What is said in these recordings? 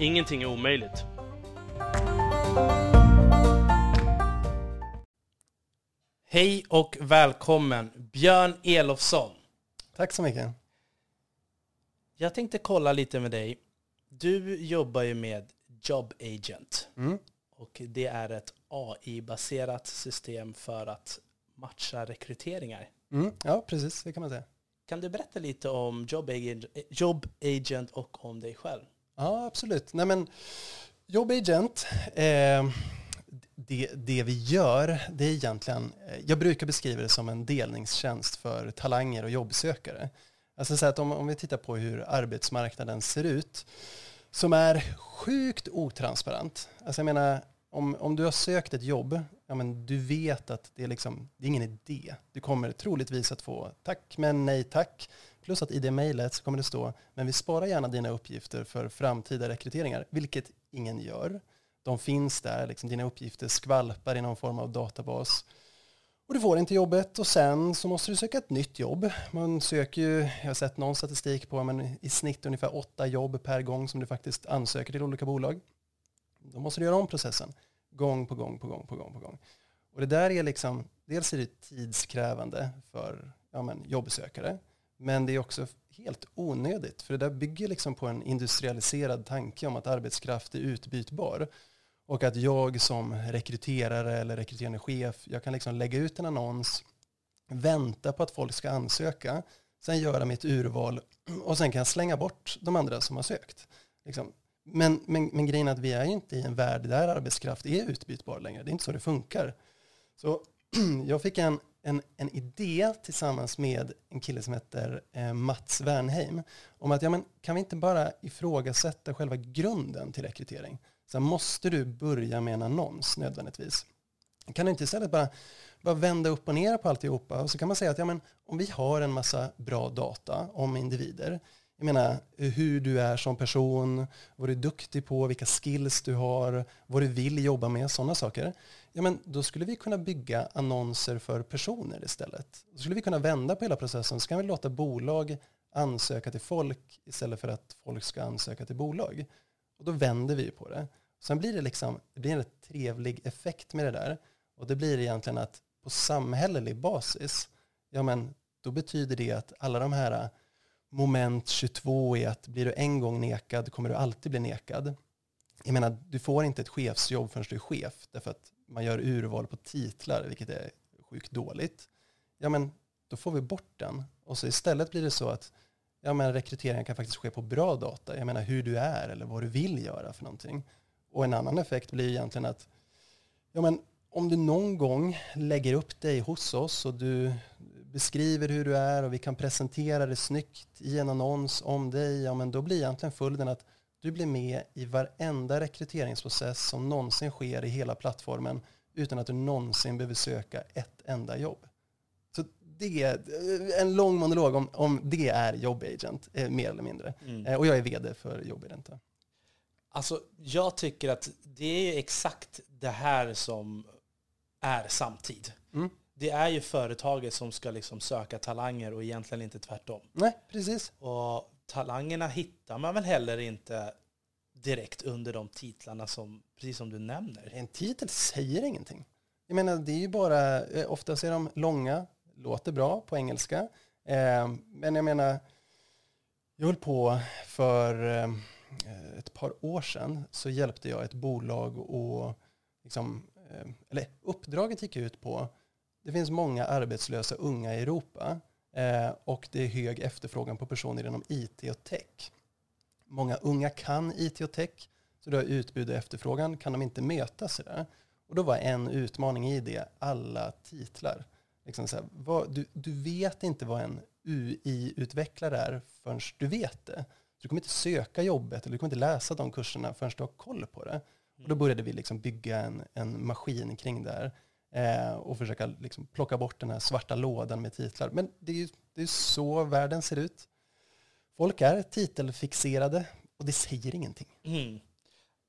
Ingenting är omöjligt. Hej och välkommen Björn Elofsson. Tack så mycket. Jag tänkte kolla lite med dig. Du jobbar ju med Job Agent. Mm. Och det är ett AI-baserat system för att matcha rekryteringar. Mm. Ja, precis. Det kan man säga. Kan du berätta lite om Job Agent, Job Agent och om dig själv? Ja, absolut. Nej, men Job Agent, eh, det, det vi gör, det är egentligen, eh, jag brukar beskriva det som en delningstjänst för talanger och jobbsökare. Alltså så att om, om vi tittar på hur arbetsmarknaden ser ut, som är sjukt otransparent. Alltså jag menar, om, om du har sökt ett jobb, ja men du vet att det är, liksom, det är ingen idé. Du kommer troligtvis att få tack men nej tack. Plus att i det mejlet så kommer det stå, men vi sparar gärna dina uppgifter för framtida rekryteringar, vilket ingen gör. De finns där, liksom, dina uppgifter skvalpar i någon form av databas. Och du får inte jobbet och sen så måste du söka ett nytt jobb. Man söker ju, jag har sett någon statistik på, men i snitt ungefär åtta jobb per gång som du faktiskt ansöker till olika bolag. Då måste du göra om processen gång på gång på gång på gång på gång. Och det där är liksom, dels är det tidskrävande för ja, men, jobbsökare, men det är också helt onödigt, för det där bygger liksom på en industrialiserad tanke om att arbetskraft är utbytbar. Och att jag som rekryterare eller rekryterande chef, jag kan liksom lägga ut en annons, vänta på att folk ska ansöka, sen göra mitt urval och sen kan jag slänga bort de andra som har sökt. Liksom. Men, men, men grejen är att vi är inte i en värld där arbetskraft är utbytbar längre. Det är inte så det funkar. Så jag fick en, en, en idé tillsammans med en kille som heter eh, Mats Wernheim om att ja, men, kan vi inte bara ifrågasätta själva grunden till rekrytering? Så måste du börja med en annons nödvändigtvis. Kan du inte istället bara, bara vända upp och ner på alltihopa och så kan man säga att ja, men, om vi har en massa bra data om individer, jag menar hur du är som person, vad du är duktig på, vilka skills du har, vad du vill jobba med, sådana saker. Ja, men då skulle vi kunna bygga annonser för personer istället. Då skulle vi kunna vända på hela processen, så kan vi låta bolag ansöka till folk istället för att folk ska ansöka till bolag. Och då vänder vi på det. Sen blir det, liksom, det blir en rätt trevlig effekt med det där. Och det blir egentligen att på samhällelig basis, ja men då betyder det att alla de här äh, moment 22 är att blir du en gång nekad kommer du alltid bli nekad. Jag menar, du får inte ett chefsjobb förrän du är chef, därför att man gör urval på titlar, vilket är sjukt dåligt. Ja, men då får vi bort den. Och så istället blir det så att ja, men rekryteringen kan faktiskt ske på bra data. Jag menar hur du är eller vad du vill göra för någonting. Och en annan effekt blir egentligen att ja, men om du någon gång lägger upp dig hos oss och du beskriver hur du är och vi kan presentera det snyggt i en annons om dig, ja, men då blir egentligen följden att du blir med i varenda rekryteringsprocess som någonsin sker i hela plattformen utan att du någonsin behöver söka ett enda jobb. Så det är en lång monolog om, om det är jobbagent, eh, mer eller mindre. Mm. Eh, och jag är vd för jobbagent. Alltså, jag tycker att det är exakt det här som är samtid. Mm det är ju företaget som ska liksom söka talanger och egentligen inte tvärtom. Nej, precis. Och talangerna hittar man väl heller inte direkt under de titlarna som, precis som du nämner. En titel säger ingenting. Jag menar, det är ju bara, eh, oftast är de långa, låter bra på engelska. Eh, men jag menar, jag höll på för eh, ett par år sedan så hjälpte jag ett bolag och liksom, eh, eller uppdraget gick ut på det finns många arbetslösa unga i Europa Eh, och det är hög efterfrågan på personer inom IT och tech. Många unga kan IT och tech, så då är utbud och efterfrågan, kan de inte mötas i det. Och då var en utmaning i det alla titlar. Liksom så här, vad, du, du vet inte vad en UI-utvecklare är förrän du vet det. du kommer inte söka jobbet eller du kommer inte läsa de kurserna förrän du har koll på det. Och då började vi liksom bygga en, en maskin kring det här eh, och försöka liksom plocka bort den här svarta lådan med titlar. Men det är ju det är så världen ser ut. Folk är titelfixerade och det säger ingenting. Mm.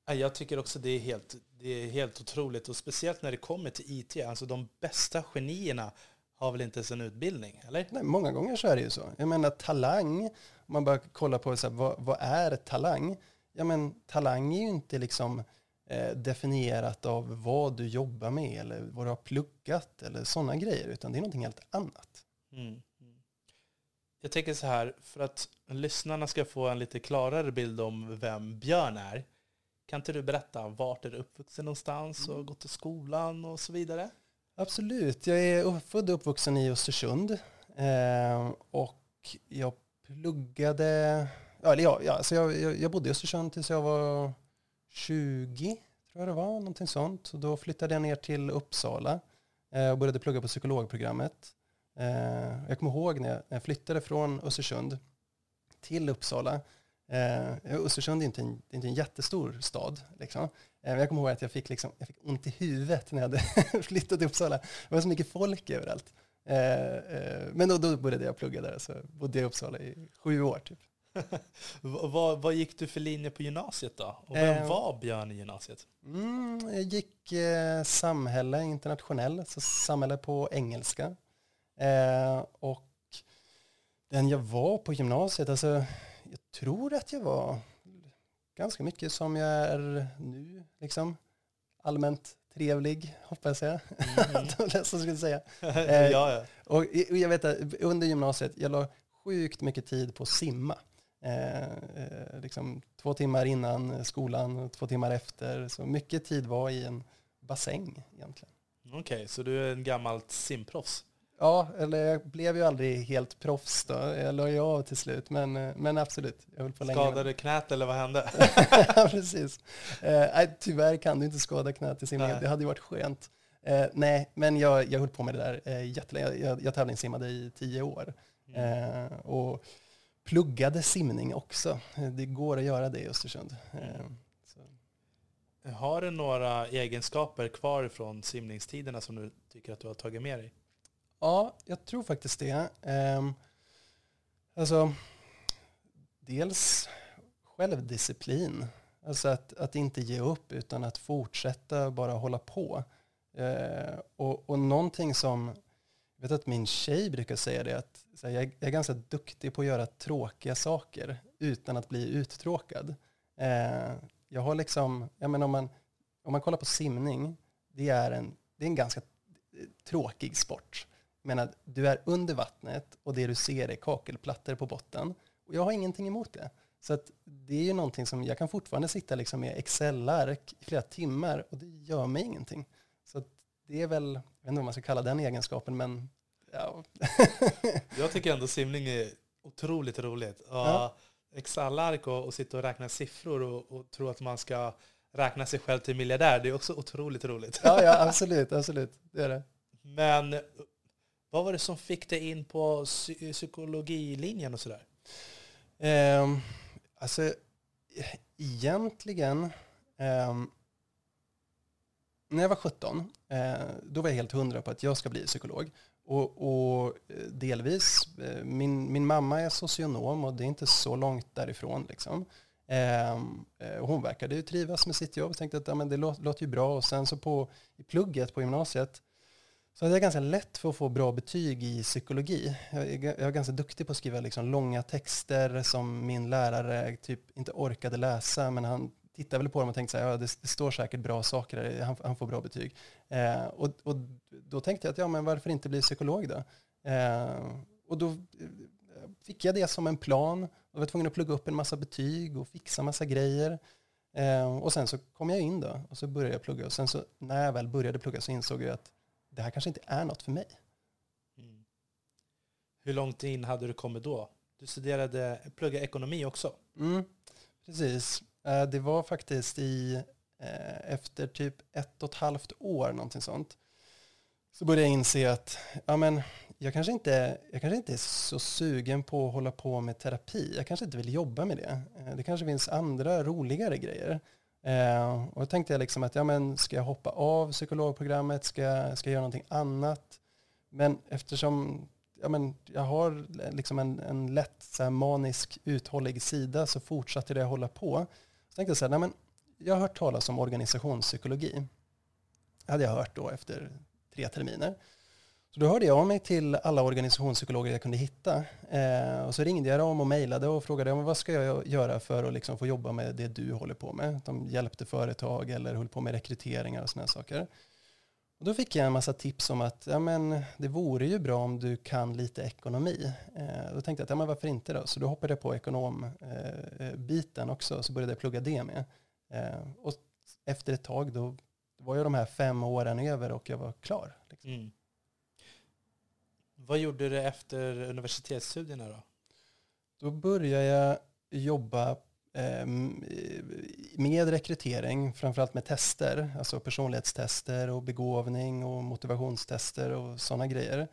Jag tycker också det är, helt, det är helt otroligt och speciellt när det kommer till IT. Alltså de bästa genierna har väl inte ens en utbildning, eller? Nej, många gånger så är det ju så. Jag menar talang, om man bara kollar på så här, vad, vad är talang? Ja men talang är ju inte liksom definierat av vad du jobbar med eller vad du har pluggat eller sådana grejer, utan det är någonting helt annat. Mm. mm. Jag tänker så här, för att lyssnarna ska få en lite klarare bild om vem Björn är, kan inte du berätta vart är du uppvuxen någonstans och mm. gått i skolan och så vidare? Absolut. Jag är född och uppvuxen i Östersund. Eh, och jag pluggade, eller ja, alltså jag, jag bodde i Östersund tills jag var 20, tror jag det var, någonting sånt. Och då flyttade jag ner till Uppsala eh, och började plugga på psykologprogrammet. Eh, jag kommer ihåg när jag flyttade från Östersund till Uppsala eh, Östersund är inte en, inte en jättestor stad. Liksom. Jag kommer ihåg att jag fick, liksom, jag fick ont i huvudet när jag hade flyttat till Uppsala. Det var så mycket folk överallt. Men då, då började jag plugga där, så bodde jag i Uppsala i sju år. Typ. vad, vad gick du för linje på gymnasiet då? Och vem eh, var Björn i gymnasiet? Mm, jag gick eh, samhälle internationell, så samhälle på engelska. och den jag var på gymnasiet, alltså jag tror att jag var ganska mycket som jag är nu. Liksom. Allmänt trevlig, hoppas jag. Mm. det skulle säga. ja, ja. Eh, och jag vet att under gymnasiet, jag la sjukt mycket tid på att simma. Eh, eh, liksom två timmar innan skolan och två timmar efter. Så mycket tid var i en bassäng egentligen. Okej, okay, så du är en gammalt simproffs? Ja, eller jag blev ju aldrig helt proffs då. Jag la ju av till slut, men, men absolut. Jag höll på Skadade du knät eller vad hände? precis. Eh, tyvärr kan du inte skada knät i simningen. Det hade ju varit skönt. Eh, nej, men jag, jag höll på med det där eh, jättelänge. Jag, jag, jag tävlingssimmade i tio år. Mm. Eh, och pluggade simning också. Det går att göra det i Östersund. Eh, har du några egenskaper kvar från simningstiderna som du tycker att du har tagit med dig? Ja, jag tror faktiskt det. Um, alltså, dels självdisciplin. Alltså att, att inte ge upp utan att fortsätta bara hålla på. Uh, och, och någonting som, jag vet att min tjej brukar säga det, att jag, jag, är ganska duktig på att göra tråkiga saker utan att bli uttråkad. Eh, jag har liksom, jag menar om man, om man kollar på simning, det är en, det är en ganska tråkig sport. Men du är under vattnet och det du ser är kakelplattor på botten. Och jag har ingenting emot det. Så att det är ju någonting som jag kan fortfarande sitta liksom med Excel-ark i flera timmar och det gör mig ingenting. Så det är väl, jag vet inte vad man ska kalla den egenskapen, men ja. jag tycker ändå simning är otroligt roligt. Ja. Excel-ark och, och sitta och räkna siffror och, och tro att man ska räkna sig själv till miljardär, det är också otroligt roligt. Ja, ja absolut, absolut. Det är det. Men vad var det som fick dig in på psykologilinjen och sådär? Eh, alltså, egentligen, eh, när jag var 17, eh, då var jag helt hundra på att jag ska bli psykolog. Och, och eh, delvis, eh, min, min mamma är socionom och det är inte så långt därifrån. Liksom. Ehm, hon verkade ju trivas med sitt jobb och tänkte att ja, men det låter, låter ju bra. Och sen så på, i plugget på gymnasiet så hade jag ganska lätt för att få bra betyg i psykologi. Jag är, ganska duktig på att skriva liksom långa texter som min lärare typ inte orkade läsa, men han tittade väl på dem och tänkte att ja, det, det, står säkert bra saker där, han, han får bra betyg. Eh, och, och, då tänkte jag att ja, men varför inte bli psykolog då? Eh, och då eh, fick jag det som en plan. Jag var tvungen att plugga upp en massa betyg och fixa massa grejer. Eh, och sen så kom jag in då och så började jag plugga. Och sen så när jag väl började plugga så insåg jag att det här kanske inte är något för mig. Mm. Hur långt in hade du kommit då? Du studerade, pluggade ekonomi också. Mm, precis. Eh, det var faktiskt i, eh, efter typ ett och ett halvt år, någonting sånt. så började jag inse att ja, men, jag, kanske inte, jag kanske inte är så sugen på att hålla på med terapi. Jag kanske inte vill jobba med det. Eh, det kanske finns andra roligare grejer. Eh, och då tänkte jag liksom att ja, men, ska jag hoppa av psykologprogrammet? Ska, ska jag göra någonting annat? Men eftersom ja, men, jag har liksom en, en lätt så manisk uthållig sida så fortsatte det hålla på. Så tänkte jag så här, nej, men, jag har hört talas om organisationspsykologi. Det hade jag hört då efter tre terminer. Så då hörde jag av mig till alla organisationspsykologer jag kunde hitta. Eh, och så ringde jag dem och mejlade och frågade vad ska jag göra för att liksom få jobba med det du håller på med. De hjälpte företag eller höll på med rekryteringar och sådana saker. Och då fick jag en massa tips om att ja, men, det vore ju bra om du kan lite ekonomi. Eh, då tänkte jag att ja, men varför inte då? Så då hoppade jag på ekonombiten eh, också så började jag plugga det med. Eh, och efter ett tag då var ju de här fem åren över och jag var klar. Liksom. Mm. Vad gjorde du efter universitetsstudierna då? Då började jag jobba eh, med rekrytering, framförallt med tester, alltså personlighetstester och begåvning och motivationstester och sådana grejer.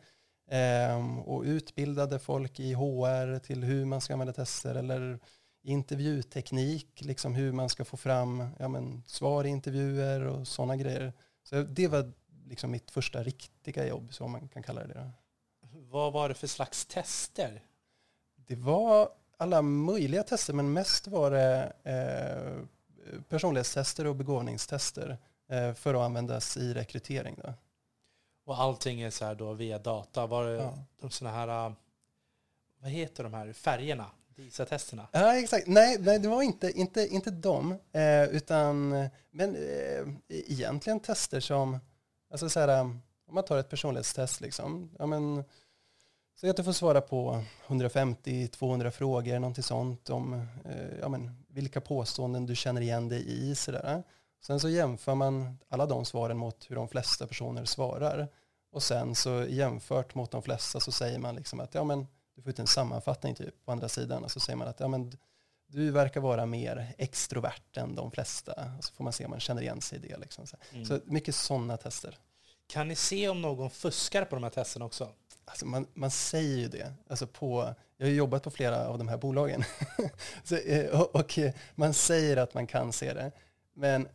Ehm, och utbildade folk i HR till hur man ska använda tester eller intervjuteknik, liksom hur man ska få fram ja, men, svar i intervjuer och sådana grejer. Så det var liksom mitt första riktiga jobb, så man kan kalla det. Då. Vad var det för slags tester? Det var alla möjliga tester, men mest var det eh, personlighetstester och begåvningstester eh, för att användas i rekrytering. Då. Och allting är så här då via data? Var det ja. de sådana här, vad heter de här färgerna? DISA-testerna? Ja, exakt. Nej, nej, det var inte, inte, inte de, eh, utan men eh, egentligen tester som, alltså så här, om man tar ett personlighetstest liksom, ja men Säg att du får svara på 150-200 frågor, någonting sånt om eh, ja, men, vilka påståenden du känner igen dig i. Sådär. Sen så jämför man alla de svaren mot hur de flesta personer svarar. Och sen så jämfört mot de flesta så säger man liksom att ja, men, du får ut en sammanfattning typ på andra sidan och så säger man att ja, men, du verkar vara mer extrovert än de flesta. Och så får man se om man känner igen sig i det. Liksom. Så, mm. så mycket sådana tester. Kan ni se om någon fuskar på de här testerna också? Alltså man, man säger ju det. Alltså på, jag har jobbat på flera av de här bolagen. Så, eh, och, och, eh, man säger att man kan se det. Men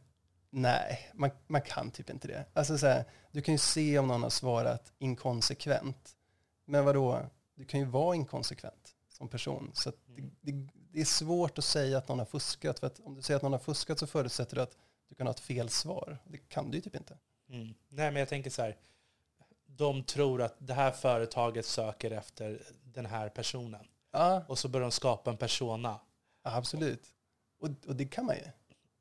nej, man, man kan typ inte det. Alltså så här, du kan ju se om någon har svarat inkonsekvent. Men vadå, du kan ju vara inkonsekvent som person. Så det, det, det, är svårt att säga att någon har fuskat. För att om du säger att någon har fuskat så förutsätter du att du kan ha ett fel svar. Det kan du ju typ inte. Mm. Nej, men jag tänker så här de tror att det här företaget söker efter den här personen. Ja. Och så börjar de skapa en persona. Ja, absolut. Och, och det kan man ju.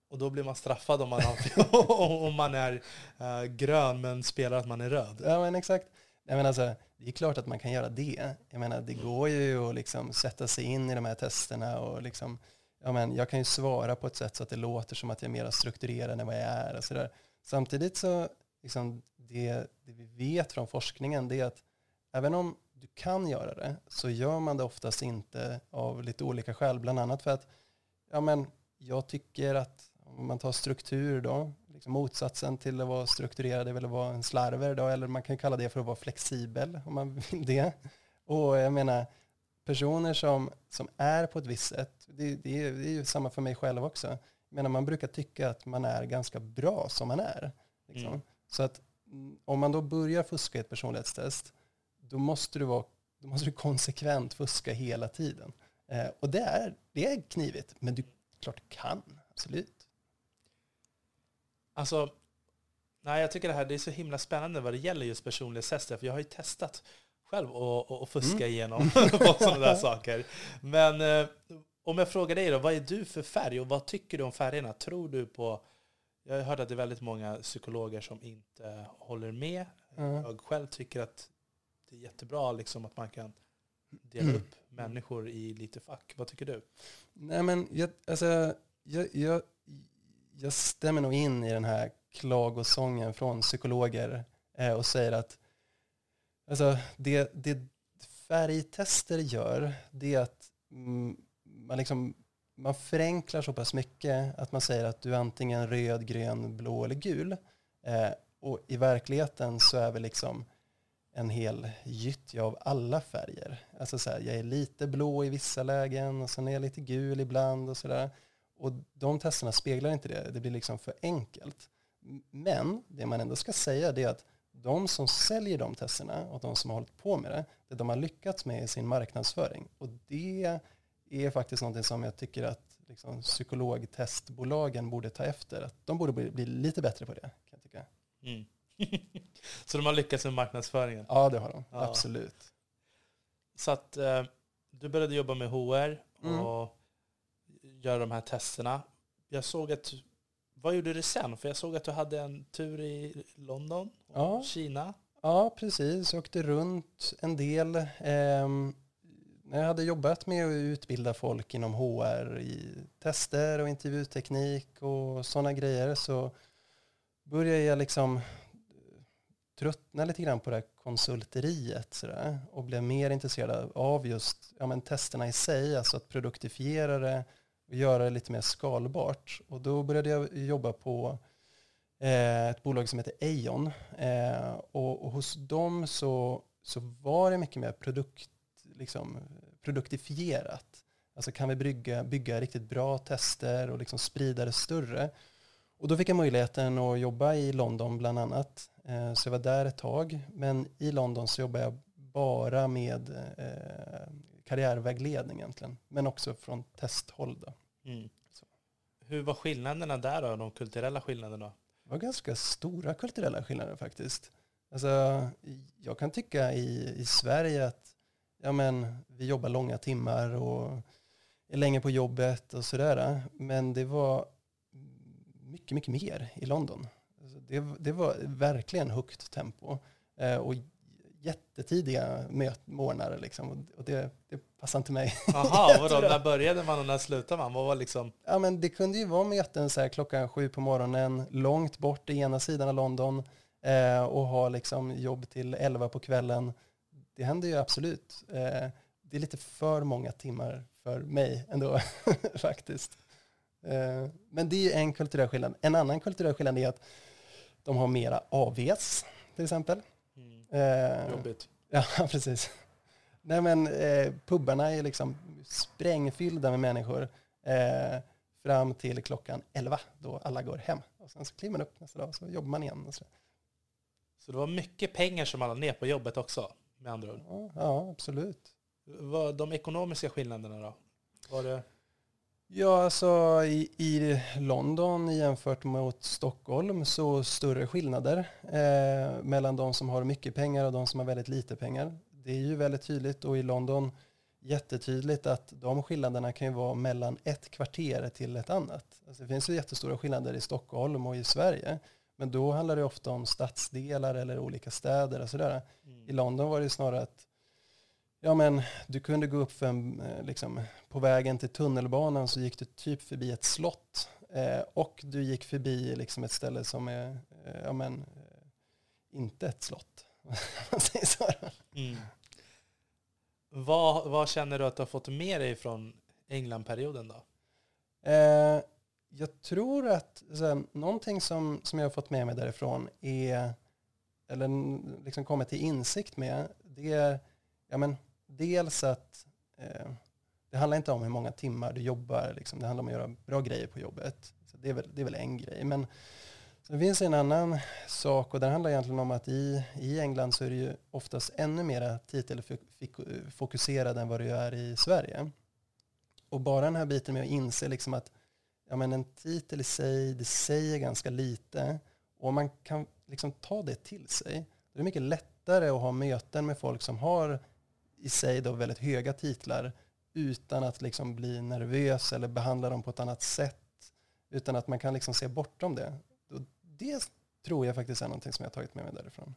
Och då blir man straffad om man, om man är uh, grön men spelar att man är röd. Ja, men exakt. Jag menar alltså, det är klart att man kan göra det. Jag menar, det går ju att liksom sätta sig in i de här testerna och liksom, ja, men jag kan ju svara på ett sätt så att det låter som att jag är mer strukturerad än vad jag är. Och så där. Samtidigt så, liksom, det, det vi vet från forskningen det är att även om du kan göra det så gör man det oftast inte av lite olika skäl. Bland annat för att ja, men jag tycker att om man tar struktur då, liksom motsatsen till att vara strukturerad är väl att vara en slarver då, eller man kan kalla det för att vara flexibel om man vill det. Och jag menar, personer som, som är på ett visst sätt, det, det, är, det är ju samma för mig själv också. Jag menar, man brukar tycka att man är ganska bra som man är. Liksom. Mm. Så att om man då börjar fuska i ett personlighetstest, då måste du, vara, då måste du konsekvent fuska hela tiden. Eh, och det är, det är knivigt, men du klart kan, absolut. Alltså, nej, jag tycker det här det är så himla spännande vad det gäller just personlighetstester, för jag har ju testat själv att fuska mm. igenom på sådana där saker. Men eh, om jag frågar dig då, vad är du för färg och vad tycker du om färgerna? Tror du på jag har hört att det är väldigt många psykologer som inte håller med. Mm. Jag själv tycker att det är jättebra liksom, att man kan dela mm. upp människor i lite fack. Vad tycker du? Nej, men jag, alltså, jag, jag, jag stämmer nog in i den här klagosången från psykologer eh, och säger att alltså, det, det färgtester gör, det är att mm, man liksom man förenklar så pass mycket att man säger att du är antingen röd, grön, blå eller gul. Eh, och i verkligheten så är vi liksom en hel gyttja av alla färger. Alltså så här, jag är lite blå i vissa lägen och sen är jag lite gul ibland och sådär. Och de testerna speglar inte det, det blir liksom för enkelt. Men det man ändå ska säga är att de som säljer de testerna och de som har hållit på med det, det de har lyckats med i sin marknadsföring. Och det är faktiskt någonting som jag tycker att liksom, psykologtestbolagen borde ta efter. Att de borde bli, bli lite bättre på det, kan jag tycka. Mm. så de har lyckats med marknadsföringen? Ja, det har de. Ja. Absolut. Så att eh, du började jobba med HR mm. och mm. göra de här testerna. Jag såg att vad gjorde du sen? För jag såg att du hade en tur i London och ja. Kina. Ja, precis. Jag åkte runt en del. Eh, när jag hade jobbat med att utbilda folk inom HR i tester och intervjuteknik och sådana grejer så började jag liksom tröttna lite grann på det här konsulteriet sådär, och blev mer intresserad av just ja, men testerna i sig, alltså att produktifiera det och göra det lite mer skalbart. Och då började jag jobba på eh, ett bolag som heter Eion. Eh, och, och, hos dem så, så var det mycket mer produkt, liksom, produktifierat. Alltså kan vi bygga, bygga riktigt bra tester och liksom sprida det större. Och då fick jag möjligheten att jobba i London bland annat. Eh, så jag var där ett tag. Men i London så jobbade jag bara med eh, karriärvägledning egentligen. Men också från testhåll. Då. Mm. Hur var skillnaderna där då, de kulturella skillnaderna? Det var ganska stora kulturella skillnader faktiskt. Alltså, jag kan tycka i, i Sverige att ja, men, vi jobbar långa timmar och är länge på jobbet och sådär. Men det var mycket, mycket mer i London. Alltså det, det var verkligen högt tempo. Eh, och jättetidiga morgnar liksom. Och det, det passar inte mig. Jaha, vadå, när började man och när slutade man? Vad var liksom? Ja, men det kunde ju vara möten så här klockan sju på morgonen, långt bort i ena sidan av London eh, och ha liksom jobb till elva på kvällen. Det händer ju absolut. Eh, det är lite för många timmar för mig ändå faktiskt. Eh, men det är ju en kulturell skillnad. En annan kulturell skillnad är att de har mera AVs till exempel. Mm. Eh, Jobbigt. Ja, precis. Nej men eh, pubbarna är liksom sprängfyllda med människor eh, fram till klockan 11 då alla går hem. Och sen så kliver man upp nästa dag och så jobbar man igen. Så. så det var mycket pengar som man la ner på jobbet också med andra ord? Ja, ja absolut. Vad, de ekonomiska skillnaderna då? Var det... Ja, alltså i, i, London jämfört mot Stockholm så större skillnader eh, mellan de som har mycket pengar och de som har väldigt lite pengar. Det är ju väldigt tydligt och i London jättetydligt att de skillnaderna kan ju vara mellan ett kvarter till ett annat. Alltså det finns ju jättestora skillnader i Stockholm och i Sverige. Men då handlar det ofta om stadsdelar eller olika städer och sådär. Mm. I London var det snarare att Ja men du kunde gå upp för en, eh, liksom, på vägen till tunnelbanan så gick du typ förbi ett slott. Eh, och du gick förbi liksom ett ställe som är, eh, ja men, eh, inte ett slott. mm. vad, vad känner du att du har fått med dig från Englandperioden då? Eh, jag tror att så här, någonting som, som jag har fått med mig därifrån är, eller liksom kommit till insikt med, det är, ja men, dels att eh, det handlar inte om hur många timmar du jobbar, liksom. det handlar om att göra bra grejer på jobbet. Så det, är väl, det är väl en grej. Men det finns en annan sak och den handlar egentligen om att i, i England så är det ju oftast ännu mer titelfokuserad eh, än vad det är i Sverige. Och bara den här biten med att inse liksom att ja, men en titel i sig, det säger ganska lite. Och om man kan liksom ta det till sig, då är det mycket lättare att ha möten med folk som har i sig då väldigt höga titlar utan att liksom bli nervös eller behandla dem på ett annat sätt. Utan att man kan liksom se bortom det. Det tror jag faktiskt är någonting som jag har tagit med mig därifrån.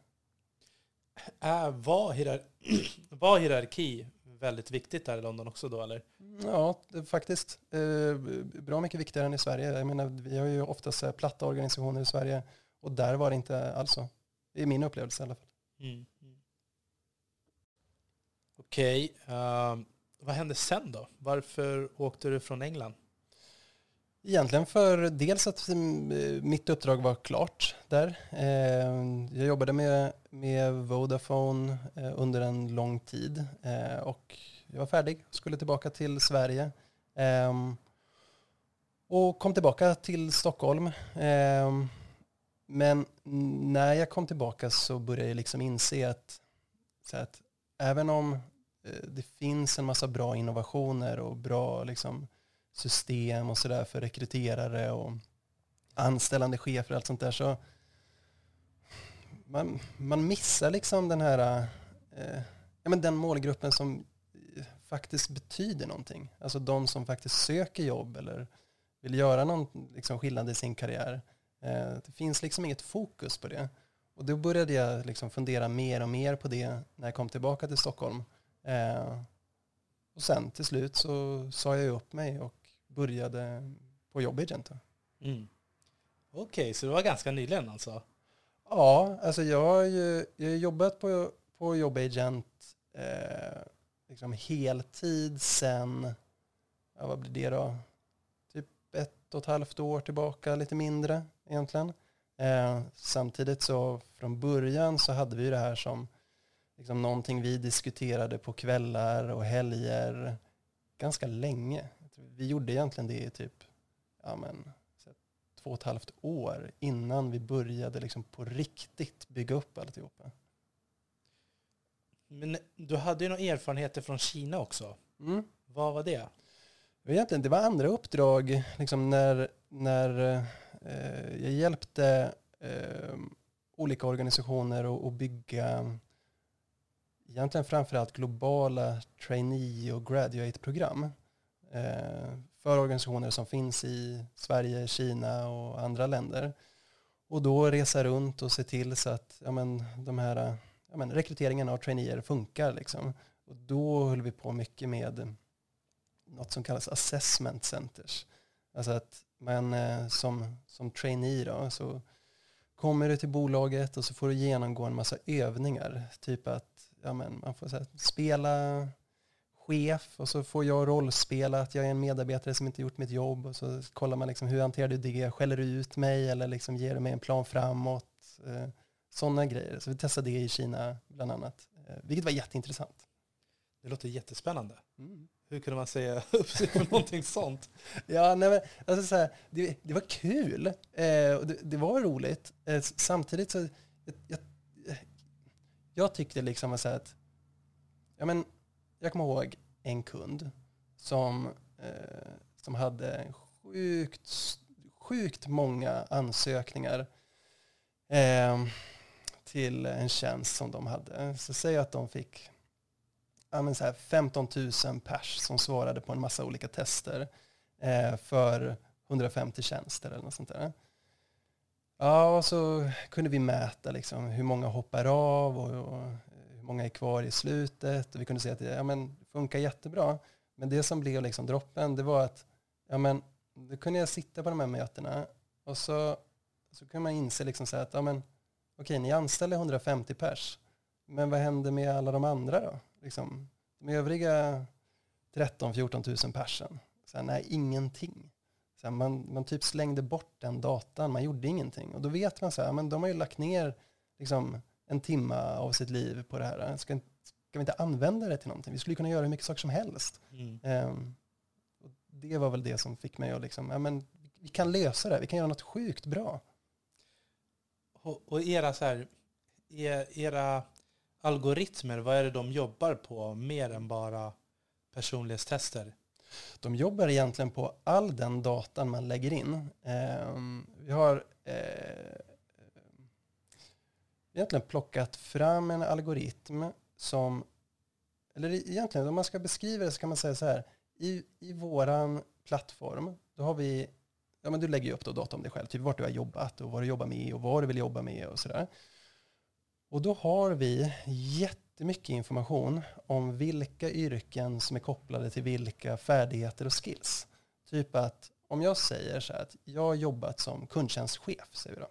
Äh, var, hierar var hierarki väldigt viktigt där i London också då eller? Ja, faktiskt. Eh, bra mycket viktigare än i Sverige. Jag menar, vi har ju oftast platta organisationer i Sverige och där var det inte alls så. Det är min upplevelse i alla fall. Mm. Okej, okay. uh, vad hände sen då? Varför åkte du från England? Egentligen för dels att eh, mitt uppdrag var klart där. Eh, jag jobbade med, med Vodafone eh, under en lång tid och jag var färdig, skulle tillbaka till Sverige. Och kom tillbaka till Stockholm. Men när jag kom tillbaka så började jag liksom inse att, så att även om det finns en massa bra innovationer och bra liksom, system och sådär för rekryterare och anställande chefer och allt sånt där så man, man missar liksom den här, eh, ja men den målgruppen som eh, faktiskt betyder någonting. Alltså de som faktiskt söker jobb eller vill göra någon liksom, skillnad i sin karriär. Eh, det finns liksom inget fokus på det. Och då började jag liksom fundera mer och mer på det när jag kom tillbaka till Stockholm. Eh, och sen till slut så sa jag upp mig och började på Jobbagent. Mm. Okej, okay, så det var ganska nyligen alltså? Ja, alltså jag har ju jag har jobbat på, på Jobbagent eh, liksom heltid sen, ja, vad blir det då? Typ ett och ett halvt år tillbaka, lite mindre egentligen. Eh, samtidigt så från början så hade vi det här som liksom någonting vi diskuterade på kvällar och helger ganska länge vi gjorde egentligen det i typ ja, men, två och ett halvt år innan vi började liksom på riktigt bygga upp alltihopa. Men du hade ju några erfarenheter från Kina också. Mm. Vad var det? Egentligen, det var andra uppdrag liksom när, när eh, jag hjälpte eh, olika organisationer att bygga egentligen framförallt globala trainee och graduate-program. Eh, för organisationer som finns i Sverige, Kina och andra länder. Och då resa runt och se till så att ja, men, de här, ja, men, rekryteringen av traineer funkar. Liksom. Och då höll vi på mycket med något som kallas assessment centers. Alltså att man eh, som, som trainee då, så kommer du till bolaget och så får du genomgå en massa övningar. Typ att ja, men, man får här, spela chef och så får jag rollspela att jag är en medarbetare som inte gjort mitt jobb och så kollar man liksom hur hanterar du det, skäller du ut mig eller liksom ger du mig en plan framåt, eh, sådana grejer. Så vi testade det i Kina bland annat, eh, vilket var jätteintressant. Det låter jättespännande. Mm. Hur kunde man säga upp sig för någonting sånt? Ja, nej men, alltså så här, det, det, var kul eh, och det, det, var roligt. Eh, samtidigt så, jag, jag, jag tyckte liksom att, ja men jag kommer ihåg en kund som, eh, som hade sjukt, sjukt många ansökningar eh, till en tjänst som de hade. Så säg att de fick ja, men så här 15 000 pers som svarade på en massa olika tester eh, för 150 tjänster eller något sånt där. Ja, och så kunde vi mäta liksom hur många hoppar av och, och många är kvar i slutet och vi kunde se att det ja, men, funkar jättebra. Men det som blev liksom droppen, det var att ja, men, då kunde jag sitta på de här mötena och så, så kunde man inse liksom så att ja, men, okej, ni anställer 150 pers, men vad händer med alla de andra då? Liksom, de övriga 13-14 000 persen? Så här, nej, ingenting. Så här, man, man typ slängde bort den datan, man gjorde ingenting. Och då vet man så här, men de har ju lagt ner liksom, en timme av sitt liv på det här. Ska, ska vi inte använda det till någonting? Vi skulle kunna göra hur mycket saker som helst. Mm. Um, det var väl det som fick mig att liksom, ja men vi kan lösa det, vi kan göra något sjukt bra. Och, och era, så här, era algoritmer, vad är det de jobbar på mer än bara personlighetstester? De jobbar egentligen på all den datan man lägger in. Um, vi har eh, egentligen plockat fram en algoritm som, eller egentligen om man ska beskriva det så kan man säga så här, i, i våran plattform, då har vi, ja men du lägger ju upp då data om dig själv, typ vart du har jobbat och vad du jobbar med och vad du vill jobba med och sådär. Och då har vi jättemycket information om vilka yrken som är kopplade till vilka färdigheter och skills. Typ att om jag säger så här att jag har jobbat som kundtjänstchef, säger vi då.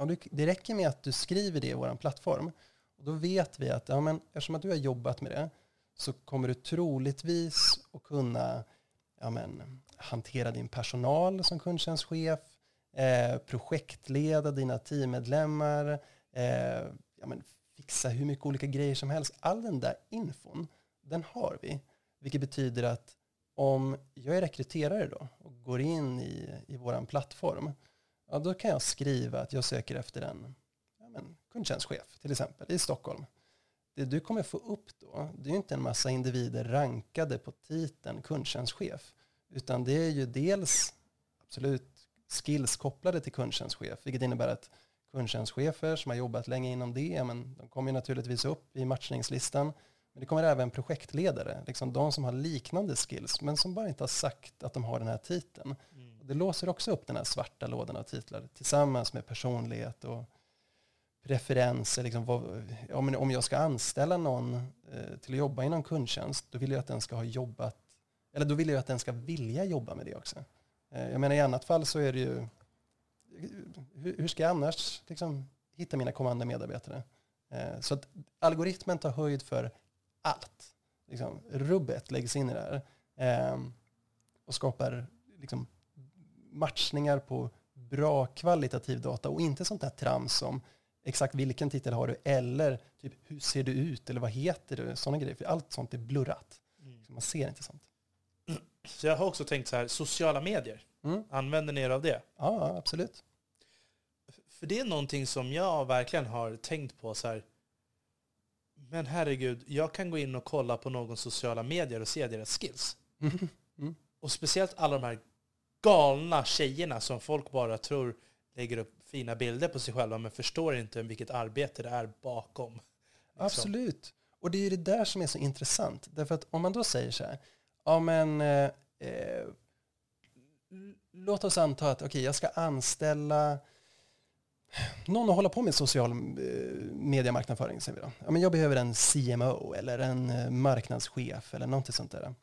Ja, det räcker med att du skriver det i vår plattform. Och då vet vi att ja, men eftersom att du har jobbat med det så kommer du troligtvis att kunna ja, men, hantera din personal som kundtjänstchef, eh, projektleda dina teammedlemmar, eh, ja, men, fixa hur mycket olika grejer som helst. All den där infon, den har vi. Vilket betyder att om jag är rekryterare då och går in i, i vår plattform, ja, då kan jag skriva att jag söker efter en ja, men, kundtjänstchef till exempel i Stockholm. Det du kommer få upp då, det är ju inte en massa individer rankade på titeln kundtjänstchef, utan det är ju dels absolut skills kopplade till kundtjänstchef, vilket innebär att kundtjänstchefer som har jobbat länge inom det, men de kommer naturligtvis upp i matchningslistan. Men det kommer även projektledare, liksom de som har liknande skills, men som bara inte har sagt att de har den här titeln. Mm. Det låser också upp den här svarta lådan av titlar tillsammans med personlighet och preferenser. Liksom vad, om, om jag ska anställa någon eh, till att jobba inom kundtjänst, då vill jag att den ska ha jobbat, eller då vill jag att den ska vilja jobba med det också. Eh, jag menar i annat fall så är det ju, hur, hur ska jag annars liksom, hitta mina kommande medarbetare? Eh, så att algoritmen tar höjd för allt. Liksom, rubbet läggs in i det här eh, och skapar liksom, matchningar på bra kvalitativ data och inte sånt där trams som exakt vilken titel har du eller typ hur ser du ut eller vad heter du? Sådana grejer. För allt sånt är blurrat. Mm. Så man ser inte sånt. Så jag har också tänkt så här, sociala medier. Mm. Använder ni er av det? Ja, absolut. För det är någonting som jag verkligen har tänkt på så här. Men herregud, jag kan gå in och kolla på någons sociala medier och se deras skills. Mm. Mm. Och speciellt alla de här galna tjejerna som folk bara tror lägger upp fina bilder på sig själva men förstår inte vilket arbete det är bakom. Liksom. Absolut. Och det är ju det där som är så intressant. Därför att om man då säger så här, ja men eh, eh låt oss anta att okay, jag ska anställa någon att hålla på med social eh, mediemarknadsföring. Säger vi då. Ja, men jag behöver en CMO eller en eh, marknadschef eller någonting sånt där.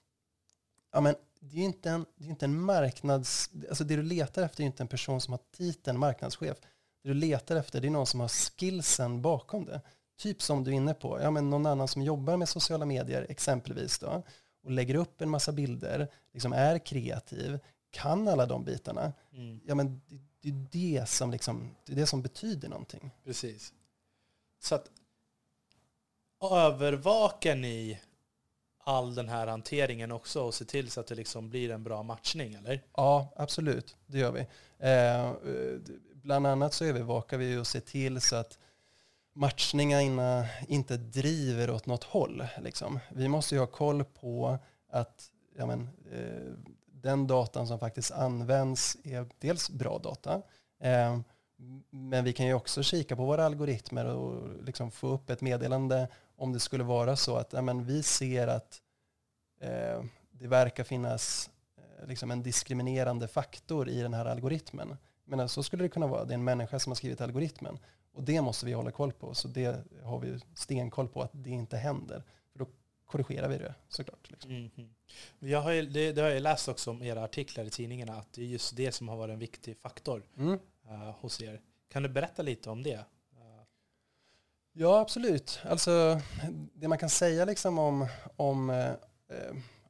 Ja, men det är inte en, det är inte en marknads... Alltså det du letar efter är inte en person som har titeln marknadschef. Det du letar efter det är någon som har skillsen bakom det. Typ som du är inne på, ja, men någon annan som jobbar med sociala medier exempelvis då, och lägger upp en massa bilder, liksom är kreativ, kan alla de bitarna. Mm. Ja, men det, det, är det som liksom, det är det som betyder någonting. Precis. Så att övervakar ni all den här hanteringen också och se till så att det liksom blir en bra matchning, eller? Ja, absolut. Det gör vi. Eh, bland annat så övervakar vi och ser till så att matchningarna inte driver åt något håll. Liksom. Vi måste ju ha koll på att ja, men, eh, den datan som faktiskt används är dels bra data, eh, men vi kan ju också kika på våra algoritmer och liksom få upp ett meddelande om det skulle vara så att men vi ser att eh, det verkar finnas eh, liksom en diskriminerande faktor i den här algoritmen. Men så skulle det kunna vara. Det är en människa som har skrivit algoritmen. Och det måste vi hålla koll på. Så det har vi stenkoll på att det inte händer. För då korrigerar vi det såklart. Liksom. Mm -hmm. jag har ju, det, det, har jag läst också om era artiklar i tidningarna, att det är just det som har varit en viktig faktor mm. uh, hos er. Kan du berätta lite om det? Ja, absolut. Alltså, det man kan säga liksom om, om, eh,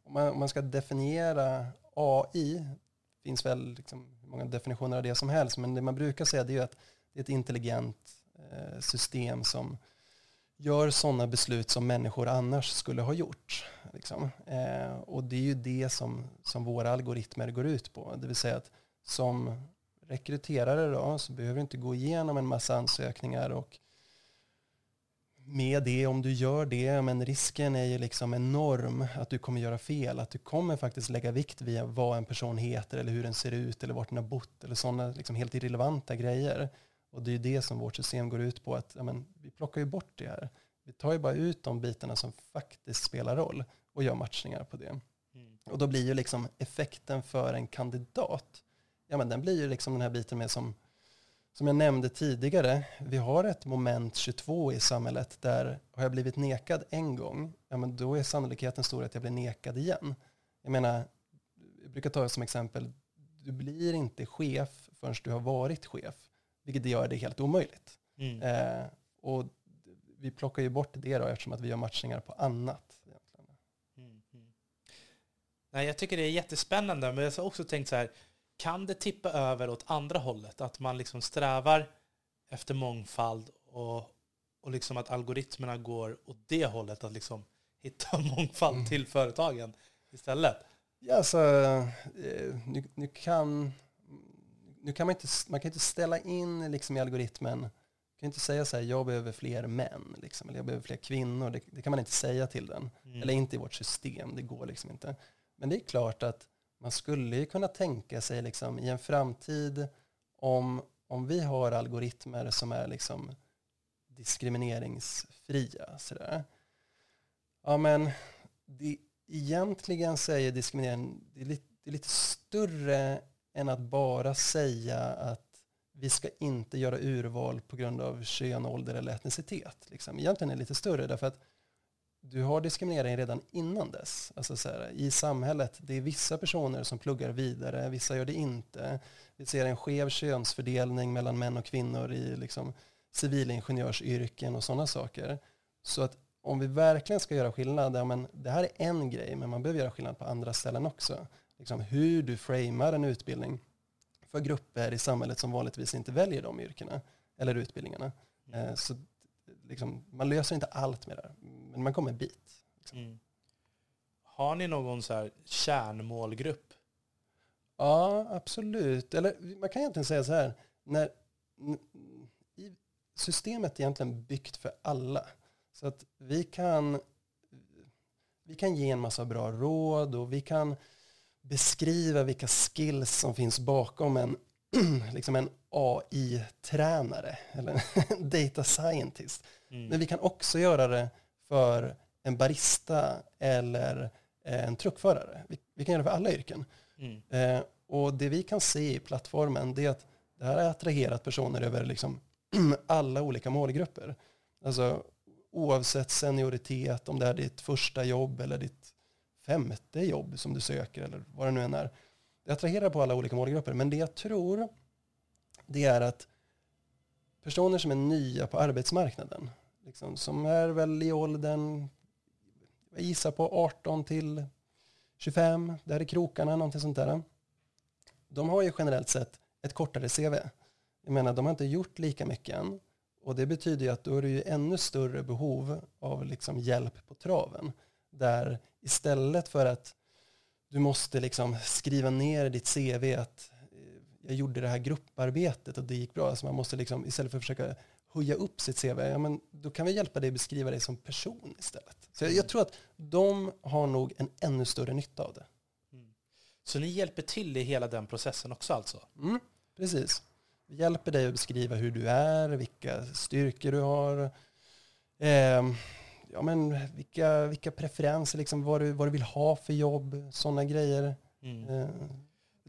om, man, om man ska definiera AI, det finns väl liksom hur många definitioner av det som helst, men det man brukar säga det är att det är ett intelligent eh, system som gör sådana beslut som människor annars skulle ha gjort. Liksom. Eh, och det är ju det som, som våra algoritmer går ut på. Det vill säga att som rekryterare då, så behöver du inte gå igenom en massa ansökningar och med det, om du gör det, men risken är ju liksom enorm att du kommer göra fel. Att du kommer faktiskt lägga vikt vid vad en person heter eller hur den ser ut eller vart den har bott eller sådana liksom helt irrelevanta grejer. Och det är det som vårt system går ut på att ja, men, vi plockar ju bort det här. Vi tar ju bara ut de bitarna som faktiskt spelar roll och gör matchningar på det. Mm. Och då blir ju liksom effekten för en kandidat, ja men den blir ju liksom den här biten med som som jag nämnde tidigare, vi har ett moment 22 i samhället där har jag blivit nekad en gång, ja men då är sannolikheten stor att jag blir nekad igen. Jag menar, jag brukar ta det som exempel, du blir inte chef förrän du har varit chef, vilket gör det helt omöjligt. Mm. Eh, och vi plockar ju bort det då eftersom att vi gör matchningar på annat. Nej, jag tycker det är jättespännande, men jag har också tänkt så här, kan det tippa över åt andra hållet? Att man liksom strävar efter mångfald och, och liksom att algoritmerna går åt det hållet, att liksom hitta mångfald Mm. till företagen istället. Ja, alltså, eh, nu, nu, kan, nu kan man inte, man kan inte ställa in liksom i algoritmen, man kan inte säga så här, jag behöver fler män, liksom, eller jag behöver fler kvinnor, det, det kan man inte säga till den. Mm. Eller inte i vårt system, det går liksom inte. Men det är klart att man skulle ju kunna tänka sig liksom, i en framtid om, om vi har algoritmer som är liksom diskrimineringsfria. Sådär. Ja men det, egentligen säger diskriminering, det är, lite, det är lite större än att bara säga att vi ska inte göra urval på grund av kön, ålder eller etnicitet. Liksom. Egentligen är det lite större därför att du har diskriminering redan innan dess. Alltså så här, I samhället, det är vissa personer som pluggar vidare, vissa gör det inte. Vi ser en skev könsfördelning mellan män och kvinnor i liksom, civilingenjörsyrken och sådana saker. Så att om vi verkligen ska göra skillnad, ja, men det här är en grej, men man behöver göra skillnad på andra ställen också. Liksom hur du framar en utbildning för grupper i samhället som vanligtvis inte väljer de yrkena eller utbildningarna. Eh, Så liksom, man löser inte allt med det men man kommer en bit. Mm. Har ni någon så här kärnmålgrupp? Ja, absolut. Eller man kan egentligen säga så här, när, systemet är egentligen byggt för alla. Så att vi kan, vi kan ge en massa bra råd och vi kan beskriva vilka skills som finns bakom en, liksom en AI-tränare eller data scientist. Mm. Men vi kan också göra det för en barista eller en truckförare. Vi, vi kan göra det för alla yrken. Mm. Eh, och det vi kan se i plattformen det är att det här har attraherat personer över liksom alla olika målgrupper. Alltså oavsett senioritet, om det är ditt första jobb eller ditt femte jobb som du söker eller vad det nu än är. Det attraherar på alla olika målgrupper. Men det jag tror det är att personer som är nya på arbetsmarknaden, liksom, som är väl i åldern, jag gissar på 18 till 25, där i krokarna, någonting sånt där. De har ju generellt sett ett kortare CV. Jag menar, de har inte gjort lika mycket än. Och det betyder ju att då är det ju ännu större behov av liksom hjälp på traven. Där istället för att du måste liksom skriva ner ditt CV att jag gjorde det här grupparbetet och det gick bra. Alltså man måste liksom, istället för att försöka höja upp sitt CV, ja, men då kan vi hjälpa dig beskriva dig som person istället. Så jag, jag tror att de har nog en ännu större nytta av det. Så ni hjälper till i hela den processen också alltså? Mm, precis. Vi hjälper dig att beskriva hur du är, vilka styrkor du har, eh, ja, men vilka, vilka preferenser, liksom, vad, du, vad du vill ha för jobb, sådana grejer. Mm. Eh,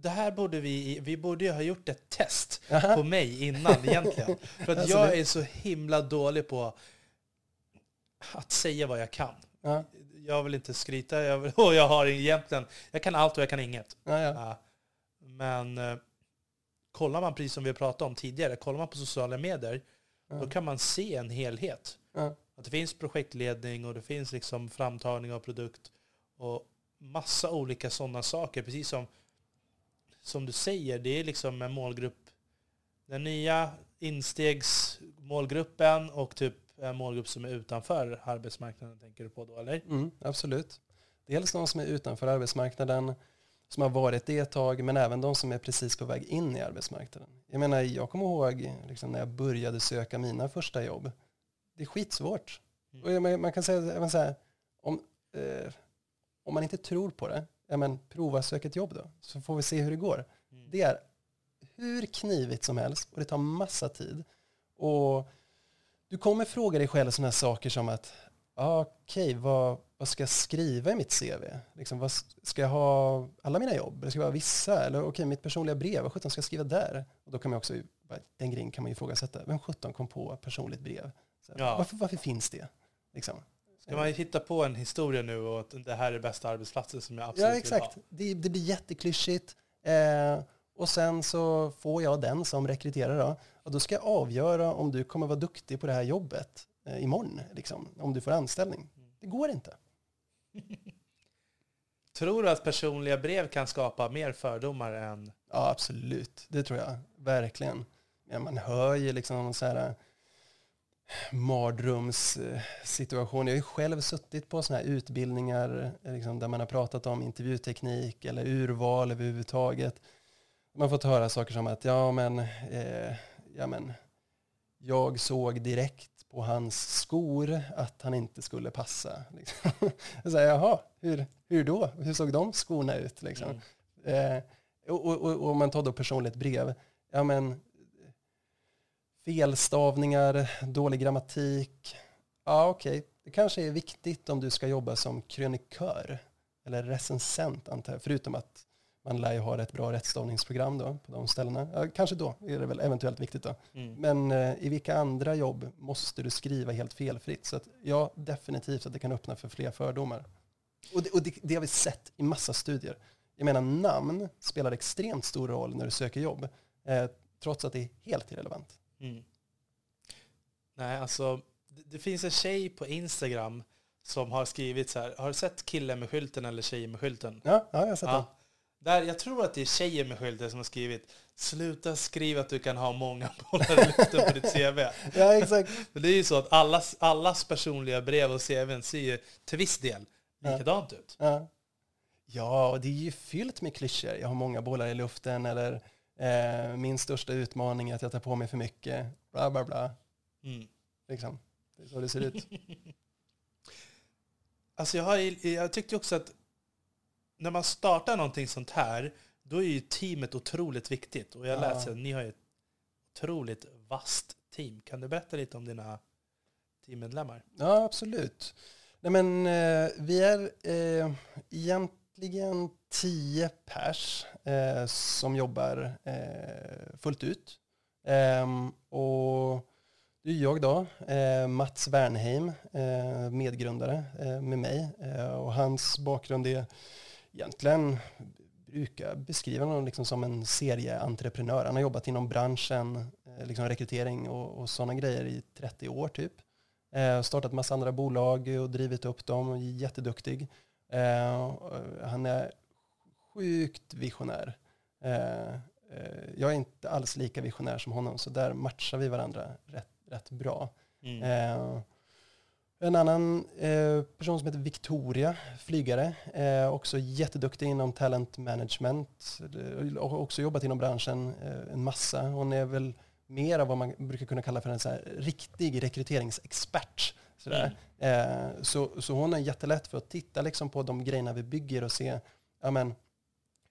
Det här borde vi, vi borde ju ha gjort ett test på mig innan egentligen. För att Alltså, jag är så himla dålig på att säga vad jag kan. ja, Jag vill inte skryta, jag, vill, och jag har egentligen, jag kan allt och jag kan inget. ja, ja. Men eh, kollar man, precis som vi pratade om tidigare, kollar man på sociala medier, då kan man se en helhet. Att det finns projektledning och det finns liksom framtagning av produkt och massa olika sådana saker. Precis som, som du säger, det är liksom en målgrupp. Den nya instegsmålgruppen och typ en målgrupp som är utanför arbetsmarknaden tänker du på då, eller? Mm, absolut. Dels de som är utanför arbetsmarknaden, som har varit det ett tag, men även de som är precis på väg in i arbetsmarknaden. Jag menar, jag kommer ihåg liksom, när jag började söka mina första jobb. Det är skitsvårt. Mm. Och men- man kan säga även så här, om, eh, om man inte tror på det, ja, men prova sök ett jobb då, så får vi se hur det går. Mm. Det är hur knivigt som helst och det tar massa tid. Och du kommer fråga dig själv sådana saker som att okej, vad, vad ska jag skriva i mitt CV? Liksom, vad, ska jag ha alla mina jobb? Eller ska jag ha vissa? Eller okej, mitt personliga brev, vad sjutton ska jag skriva där? Och då kan man också, den grejen kan man ju ifrågasätta. Vem sjutton kom på personligt brev? Så, Ja. varför, varför finns det? Liksom. Ska man hitta på en historia nu och att det här är bästa arbetsplatsen som jag absolut Ja, vill exakt. ha? Det, det blir jätteklyschigt. Eh, och sen så får jag den som rekryterar då. Och då ska jag avgöra om du kommer vara duktig på det här jobbet eh, imorgon, liksom, om du får anställning. Det går inte. Tror du att personliga brev kan skapa mer fördomar än... Ja, absolut. Det tror jag. Verkligen. Ja, man hör ju liksom så här mardrömssituation. Jag har ju själv suttit på sådana här utbildningar liksom, där man har pratat om intervjuteknik eller urval överhuvudtaget. Man har fått höra saker som att ja men, eh, ja, men jag såg direkt på hans skor att han inte skulle passa. Liksom. Jag säger, jaha, hur, hur då? Hur såg de skorna ut? Liksom? Mm. Eh, och, och, och, om man tar då personligt brev, ja men felstavningar, dålig grammatik. Ja, okej, okay. det kanske är viktigt om du ska jobba som krönikör eller recensent, antar jag. Förutom att man lär ju ha ett bra rättstavningsprogram då på de ställena. Ja, kanske då är det väl eventuellt viktigt då. Mm. Men eh, i vilka andra jobb måste du skriva helt felfritt? Så att, ja, definitivt att det kan öppna för fler fördomar. Och det, och det, det har vi sett i massa studier. Jag menar, namn spelar extremt stor roll när du söker jobb, eh, trots att det är helt irrelevant. Mm. Nej, alltså det, finns en tjej på Instagram som har skrivit så här, har du sett killen med skylten eller tjejen med skylten? Ja, ja jag har sett ja. den. Där, jag tror att det är tjejen med skylten som har skrivit Sluta skriva att du kan ha många bollar i luften på ditt CV. ja, exakt. För det är ju så att allas, allas personliga brev och CVn ser ju till viss del likadant ja. ut. Ja. ja, och det är ju fyllt med klyschor. Jag har många bollar i luften eller eh, min största utmaning är att jag tar på mig för mycket. Bla, bla, bla. Mm. Liksom. Det är så det ser ut. alltså jag, har, jag tyckte också att när man startar någonting sånt här, då är ju teamet otroligt viktigt. Och jag ja. läser att ni har ett otroligt vasst team. Kan du berätta lite om dina teammedlemmar? Ja, absolut. Nej, men, eh, vi är eh, egentligen tio pers eh, som jobbar eh, fullt ut. Ehm, och det är jag då, eh, Mats Wernheim, eh, medgrundare eh, med mig. Eh, och hans bakgrund är egentligen brukar beskriva honom liksom som en serieentreprenör. Han har jobbat inom branschen, eh, liksom rekrytering och, och sådana grejer i 30 år typ. Eh, startat massa andra bolag och drivit upp dem. och är Jätteduktig. Eh, han är sjukt visionär. Eh, eh, jag är inte alls lika visionär som honom, så där matchar vi varandra rätt, rätt bra. Mm. Eh, en annan eh, person som heter Victoria, flygare, eh, också jätteduktig inom talent management, eh, och också jobbat inom branschen eh, en massa. Hon är väl mer av vad man brukar kunna kalla för en så riktig rekryteringsexpert. Sådär. Mm. Eh, så, så hon är jättelätt för att titta liksom på de grejerna vi bygger och se, ja, men,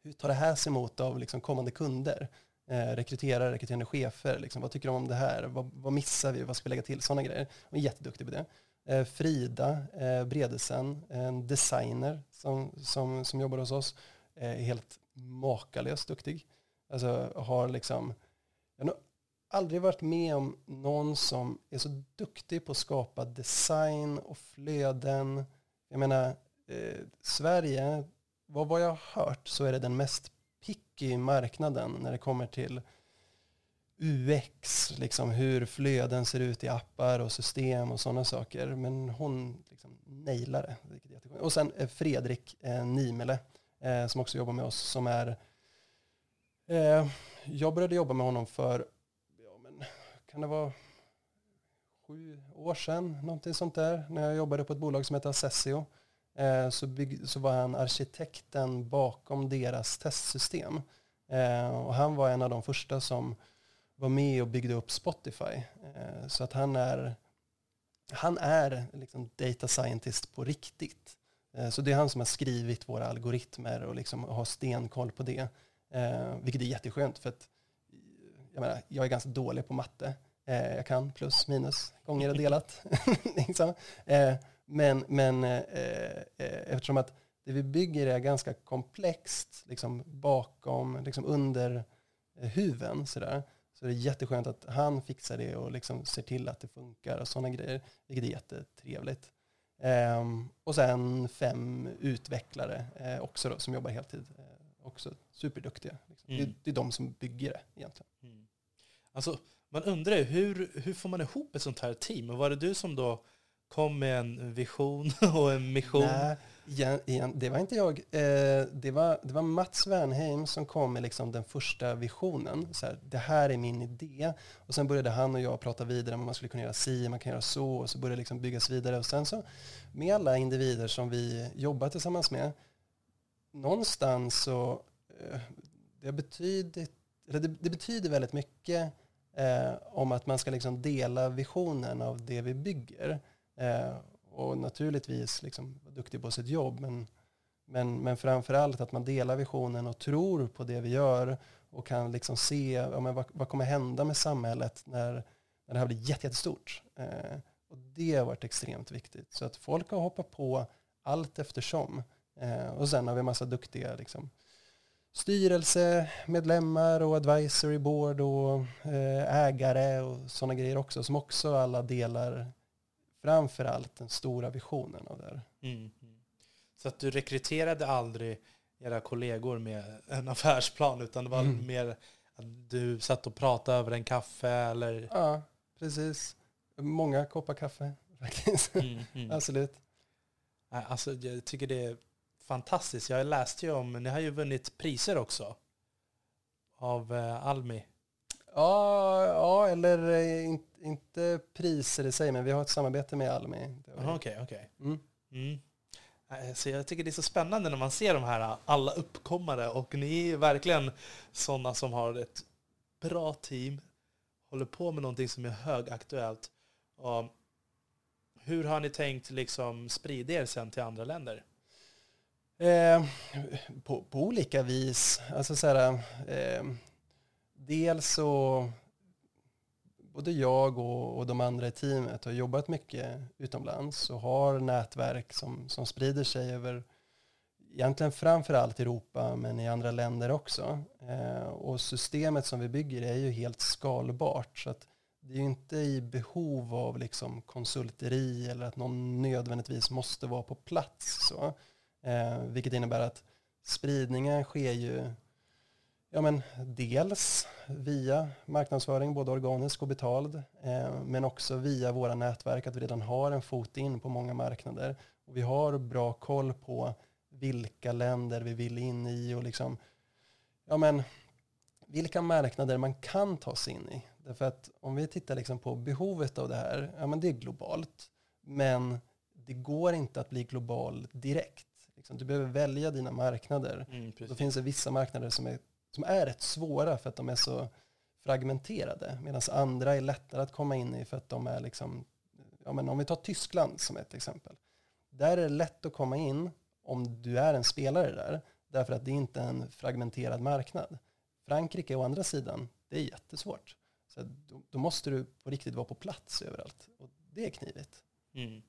hur tar det här sig emot av liksom kommande kunder? Eh, rekryterare, rekryterande chefer, liksom, vad tycker de om det här? Vad, vad missar vi? Vad ska vi lägga till? Sådana grejer. Hon är jätteduktig på det. Eh, Frida eh, Bredesen, en designer som, som, som jobbar hos oss, är helt makalöst duktig. Alltså har liksom, jag har aldrig varit med om någon som är så duktig på att skapa design och flöden. Jag menar, eh, Sverige, vad, vad jag har hört så är det den mest picky marknaden när det kommer till UX, liksom hur flöden ser ut i appar och system och sådana saker. Men hon liksom nailar det. Och sen eh, Fredrik eh, Nimele eh, som också jobbar med oss som är eh, jag började jobba med honom för, kan det vara sju år sedan, någonting sånt där, när jag jobbade på ett bolag som heter Assessio. Eh, så, bygg, så var han arkitekten bakom deras testsystem. Eh, och han var en av de första som var med och byggde upp Spotify. Eh, så att han är, han är liksom data scientist på riktigt. Eh, så det är han som har skrivit våra algoritmer och liksom har stenkoll på det. Eh, vilket är jätteskönt för att jag, menar, jag är ganska dålig på matte. Jag kan plus, minus, gånger och delat. liksom. Men, men eftersom att det vi bygger är ganska komplext liksom bakom, liksom under huven, sådär, så det är jätteskönt att han fixar det och liksom ser till att det funkar och sådana grejer, vilket är jättetrevligt. Um, och sen fem utvecklare eh, också då, som jobbar heltid. Eh, också superduktiga. Liksom. Mm. Det, det, är de som bygger det egentligen. Mm. Alltså, man undrar ju, hur, hur får man ihop ett sånt här team? Och var det du som då kom med en vision och en mission. Nej, igen, igen, det var inte jag. Eh, det, var, det var Mats Wernheim som kom med liksom den första visionen. Så här, det här är min idé. Och sen började han och jag prata vidare om man skulle kunna göra si, man kan göra så. Och så började det liksom byggas vidare. Och sen så med alla individer som vi jobbar tillsammans med, någonstans så eh, det, betyder, det, det betyder väldigt mycket eh, om att man ska liksom dela visionen av det vi bygger. Eh, och naturligtvis liksom vara duktig på sitt jobb, men, men, men framförallt att man delar visionen och tror på det vi gör och kan liksom se ja, men vad, vad kommer hända med samhället när, när det här blir jättestort. Eh, och det har varit extremt viktigt. Så att folk har hoppat på allt eftersom. Eh, och sen har vi en massa duktiga liksom, styrelsemedlemmar och advisory board och eh, ägare och sådana grejer också som också alla delar framför allt den stora visionen av det här. Mm. Så att du rekryterade aldrig era kollegor med en affärsplan utan det var mm. mer att du satt och pratade över en kaffe eller? Ja, precis. Många koppar kaffe faktiskt. Mm. Absolut. Alltså, jag tycker det är fantastiskt. Jag läste ju om, ni har ju vunnit priser också av eh, Almi. Ja, ja eller eh, in, inte priser i sig, men vi har ett samarbete med Almi. Okej, okej. Okay, mm. mm. Eh, så jag tycker det är så spännande när man ser de här alla uppkommare och ni är verkligen sådana som har ett bra team, håller på med någonting som är högaktuellt. Och hur har ni tänkt liksom sprida er sen till andra länder? Eh, på, på, olika vis. Alltså så här, eh, dels så både jag och, och de andra i teamet har jobbat mycket utomlands och har nätverk som, som sprider sig över egentligen framför allt Europa men i andra länder också. Eh, och systemet som vi bygger är ju helt skalbart så att det är ju inte i behov av liksom konsulteri eller att någon nödvändigtvis måste vara på plats. Så. Eh, vilket innebär att spridningen sker ju ja, men dels via marknadsföring, både organisk och betald, eh, men också via våra nätverk, att vi redan har en fot in på många marknader. Och vi har bra koll på vilka länder vi vill in i och liksom, ja, men, vilka marknader man kan ta sig in i. Därför att om vi tittar liksom på behovet av det här, ja men det är globalt. Men det går inte att bli global direkt. Liksom, du behöver välja dina marknader. Mm, Då finns det vissa marknader som är, som är rätt svåra för att de är så fragmenterade. Medan andra är lättare att komma in i för att de är liksom, ja men om vi tar Tyskland som ett exempel. Där är det lätt att komma in om du är en spelare där. Därför att det är inte är en fragmenterad marknad. Frankrike å andra sidan, det är jättesvårt. Så då, då, måste du på riktigt vara på plats överallt. Och det är knivigt. Mm.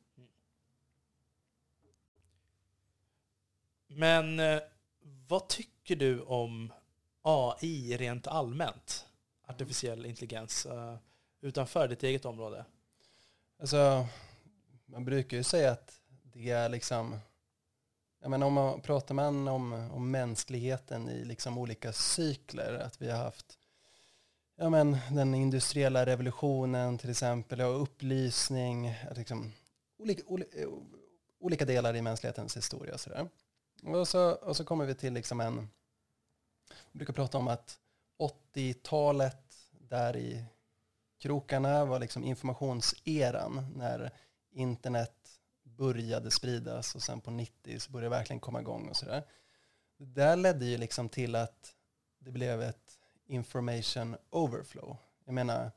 Men eh, vad tycker du om AI rent allmänt? Artificiell intelligens eh, utanför ditt eget område? Alltså, man brukar ju säga att det är liksom jag menar, om man pratar man om, om mänskligheten i liksom olika cykler, att vi har haft ja, men, den industriella revolutionen till exempel, och upplysning, liksom, olika, olika, olika delar i mänsklighetens historia. Och, sådär. Och, så, och så kommer vi till liksom en, vi brukar prata om att 80-talet där i krokarna var liksom informationseran när internet började spridas och sen på 90 så började det verkligen komma igång och sådär. Det där ledde ju liksom till att det blev ett information overflow. Jag menar,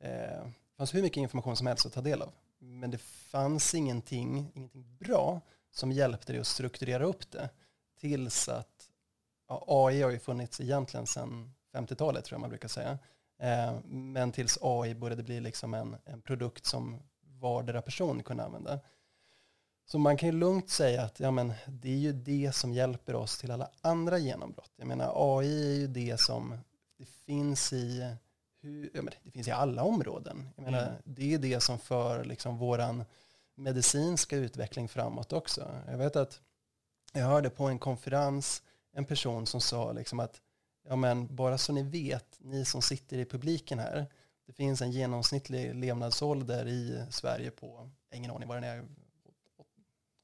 eh, det fanns hur mycket information som helst att ta del av. Men det fanns ingenting, ingenting bra som hjälpte dig att strukturera upp det tills att ja, AI har ju funnits egentligen sedan 50-talet tror jag man brukar säga. Eh, men tills AI började bli liksom en, en produkt som vardera person kunde använda. Så man kan ju lugnt säga att ja, men det är ju det som hjälper oss till alla andra genombrott. Jag menar AI är ju det som det finns i, hur, ja, men det finns i alla områden. Jag menar, mm. Det är det som för liksom våran medicinska utveckling framåt också. Jag vet att jag hörde på en konferens en person som sa liksom att ja, men bara så ni vet, ni som sitter i publiken här, det finns en genomsnittlig levnadsålder i Sverige på, ingen aning vad den är,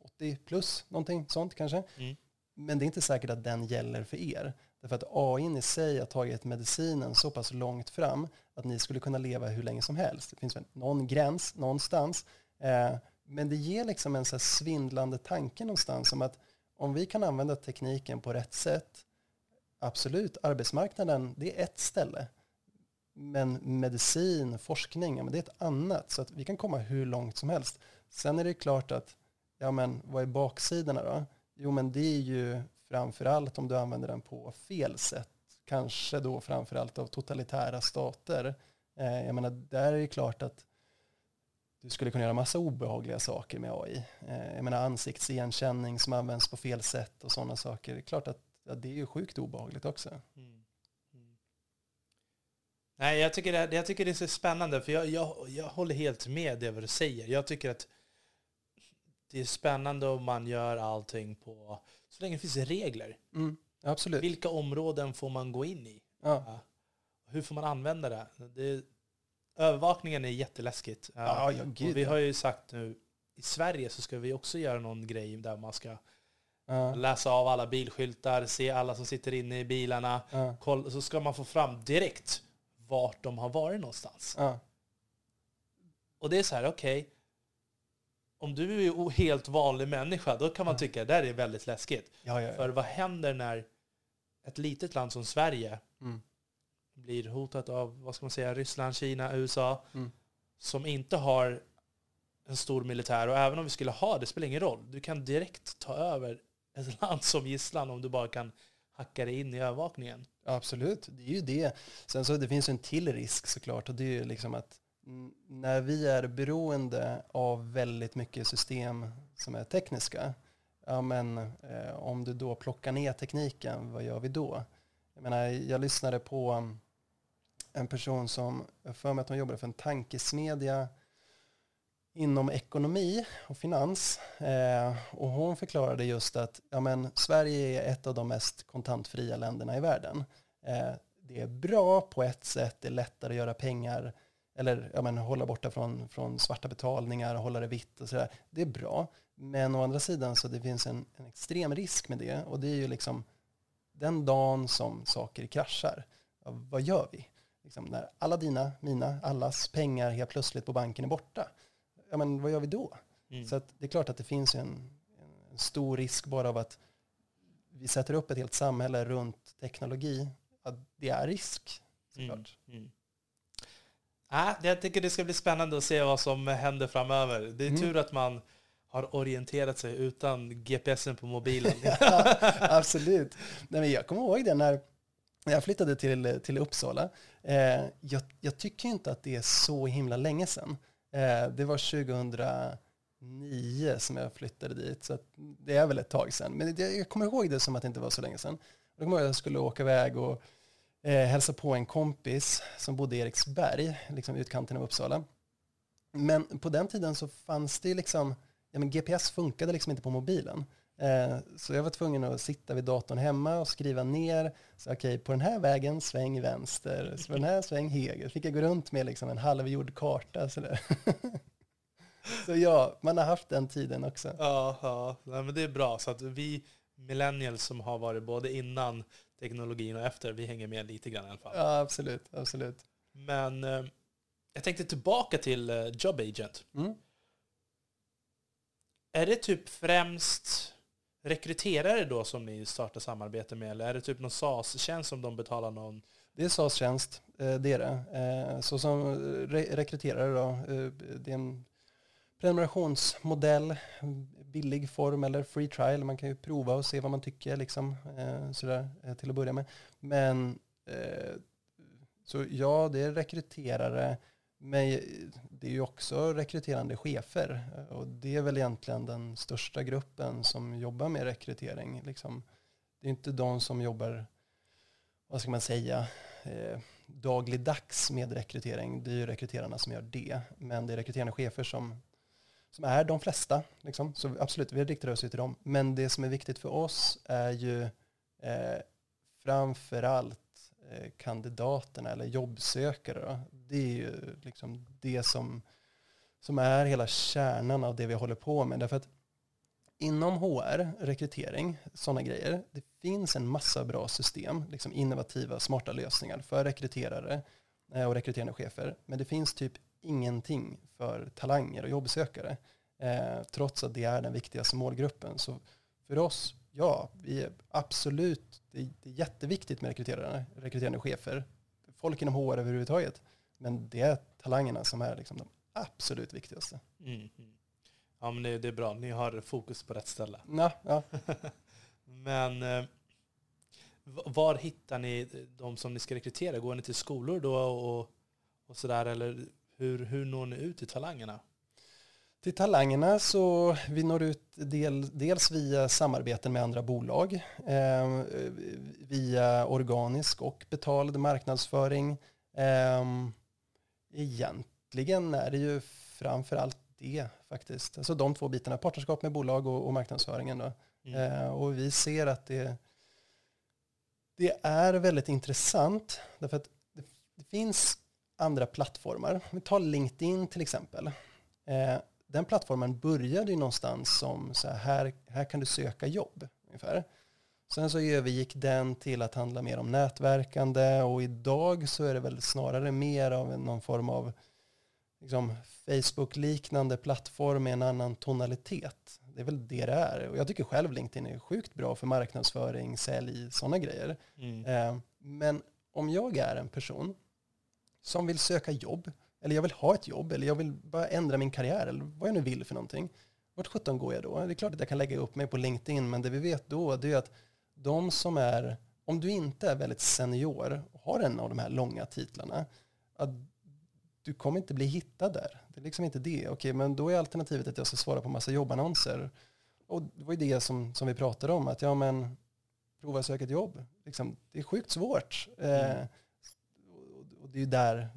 80 plus, någonting sånt kanske. Mm. Men det är inte säkert att den gäller för er. Därför att AI i sig har tagit medicinen så pass långt fram att ni skulle kunna leva hur länge som helst. Det finns väl någon gräns någonstans. Eh, men det ger liksom en så svindlande tanke någonstans om att om vi kan använda tekniken på rätt sätt, absolut, arbetsmarknaden, det är ett ställe. Men medicin, forskning, ja, men det är ett annat. Så att vi kan komma hur långt som helst. Sen är det klart att, ja men vad är baksidorna då? Jo men det är ju framförallt om du använder den på fel sätt. Kanske då framförallt av totalitära stater. Eh, jag menar, där är det klart att du skulle kunna göra massa obehagliga saker med AI. Eh, jag menar ansiktsigenkänning som används på fel sätt och sådana saker. Det är klart att ja, det är ju sjukt obehagligt också. Mm. Mm. Nej, jag tycker, det, jag tycker det är så spännande, för jag, jag, jag håller helt med det vad du säger. Jag tycker att det är spännande om man gör allting på, så länge det finns regler. Mm, absolut. Vilka områden får man gå in i? Ja. Hur får man använda det? det övervakningen är jätteläskigt. Ja, ja, Och gud, vi ja. har ju sagt nu, i Sverige så ska vi också göra någon grej där man ska Ja, läsa av alla bilskyltar, se alla som sitter inne i bilarna. ja, Koll, så ska man få fram direkt vart de har varit någonstans. ja. Och det är så här, okej. om du är helt vanlig människa, då kan man Ja. tycka att det där är väldigt läskigt. ja, ja, För ja. vad händer när ett litet land som Sverige Mm, blir hotat av, vad ska man säga, Ryssland, Kina, USA, Mm. som inte har en stor militär. Och även om vi skulle ha det, spelar ingen roll. Du kan direkt ta över ett land som gisslan om du bara kan hacka dig in i övervakningen. Absolut, det är ju det. Sen så det finns en till risk såklart och det är ju liksom att när vi är beroende av väldigt mycket system som är tekniska, ja men eh, om du då plockar ner tekniken, vad gör vi då? Jag menar, jag lyssnade på um, en person som, jag för mig att hon jobbade för en tankesmedja inom ekonomi och finans. Eh, och hon förklarade just att ja, men, Sverige är ett av de mest kontantfria länderna i världen. Eh, det är bra på ett sätt, det är lättare att göra pengar eller ja, men, hålla borta från, från svarta betalningar och hålla det vitt och sådär. Det är bra. Men å andra sidan så det finns en, en extrem risk med det och det är ju liksom den dagen som saker kraschar, vad gör vi? Liksom när alla dina, mina, allas pengar helt plötsligt på banken är borta, ja men vad gör vi då? Mm. Så det är klart att det finns en, en stor risk bara av att vi sätter upp ett helt samhälle runt teknologi. Att det är risk, såklart. Mm. Mm. Äh, jag tycker det ska bli spännande att se vad som händer framöver. Det är Mm. tur att man har orienterat sig utan GPSen på mobilen. Ja, absolut. Nej, men jag kommer ihåg det när jag flyttade till, till Uppsala. Eh, jag, jag tycker inte att det är så himla länge sedan. Eh, det var 2009 som jag flyttade dit, så att det är väl ett tag sedan. Men det, jag kommer ihåg det som att det inte var så länge sedan. Jag kommer ihåg att jag skulle åka iväg och eh, hälsa på en kompis som bodde i Eriksberg, liksom utkanten av Uppsala. Men på den tiden så fanns det liksom, ja men GPS funkade liksom inte på mobilen. Eh, Så jag var tvungen att sitta vid datorn hemma och skriva ner, så okej, på den här vägen sväng vänster, så på den här sväng höger. Fick jag gå runt med liksom en halvgjord karta sådär. Så ja, man har haft den tiden också. ja, ja. Nej, men det är bra. Så att vi millennials som har varit både innan teknologin och efter, vi hänger med lite grann i alla fall. Ja, absolut, absolut. Men eh, jag tänkte tillbaka till eh, Job Agent. Mm. Är det typ främst rekryterare då som ni startar samarbete med? Eller är det typ någon SAS-tjänst som de betalar någon? Det är SAS-tjänst, eh, det är det. Eh, så som eh, re- rekryterare då, det är en prenumerationsmodell, billig form eller free trial. Man kan ju prova och se vad man tycker liksom, sådär, till att börja med. Men så ja, det är rekryterare, men det är ju också rekryterande chefer. Och det är väl egentligen den största gruppen som jobbar med rekrytering. Liksom. Det är inte de som jobbar, vad ska man säga, eh, dagligdags med rekrytering. Det är ju rekryterarna som gör det. Men det är rekryterande chefer som, som är de flesta. Liksom. Så absolut, vi riktar oss ju till dem. Men det som är viktigt för oss är ju eh, framför allt Eh, kandidaterna eller jobbsökare. Då. Det är ju liksom det som, som är hela kärnan av det vi håller på med. Därför att inom HR, rekrytering, sådana grejer, det finns en massa bra system, liksom innovativa, smarta lösningar för rekryterare eh, och rekryterande chefer. Men det finns typ ingenting för talanger och jobbsökare, eh, trots att det är den viktigaste målgruppen. Så för oss, ja, vi är absolut, det är, det är jätteviktigt med rekryterare, rekryterande chefer, folk inom HR överhuvudtaget. Men det är talangerna som är liksom de absolut viktigaste. Mm. Ja, men det, det, är bra. Ni har fokus på rätt ställe. Ja, ja. men eh, var hittar ni de som ni ska rekrytera? Går ni till skolor då och, och sådär? Eller hur, hur når ni ut till talangerna? Till talangerna så vi når ut del, dels via samarbeten med andra bolag, eh, via organisk och betald marknadsföring. Eh, egentligen är det ju framför allt det faktiskt. Alltså de två bitarna, partnerskap med bolag och, och marknadsföringen. Då. Mm. Eh, och vi ser att det, det är väldigt intressant därför att det, det finns andra plattformar. Vi tar LinkedIn till exempel. Eh, den plattformen började ju någonstans som så här, här kan du söka jobb ungefär. Sen så övergick den till att handla mer om nätverkande och idag så är det väl snarare mer av någon form av liksom, Facebook-liknande plattform med en annan tonalitet. Det är väl det det är. Och jag tycker själv LinkedIn är sjukt bra för marknadsföring, sälj, sådana grejer. Mm. Eh, men om jag är en person som vill söka jobb, eller jag vill ha ett jobb, eller jag vill bara ändra min karriär, eller vad jag nu vill för någonting. Vart sjutton går jag då? Det är klart att jag kan lägga upp mig på LinkedIn, men det vi vet då det är att de som är, om du inte är väldigt senior och har en av de här långa titlarna, att du kommer inte bli hittad där. Det är liksom inte det. Okej, men då är alternativet att jag ska svara på massa jobbannonser. Och det var ju det som, som vi pratade om, att ja men prova att söka ett jobb. Liksom, det är sjukt svårt. Mm. Eh, och, och det är ju där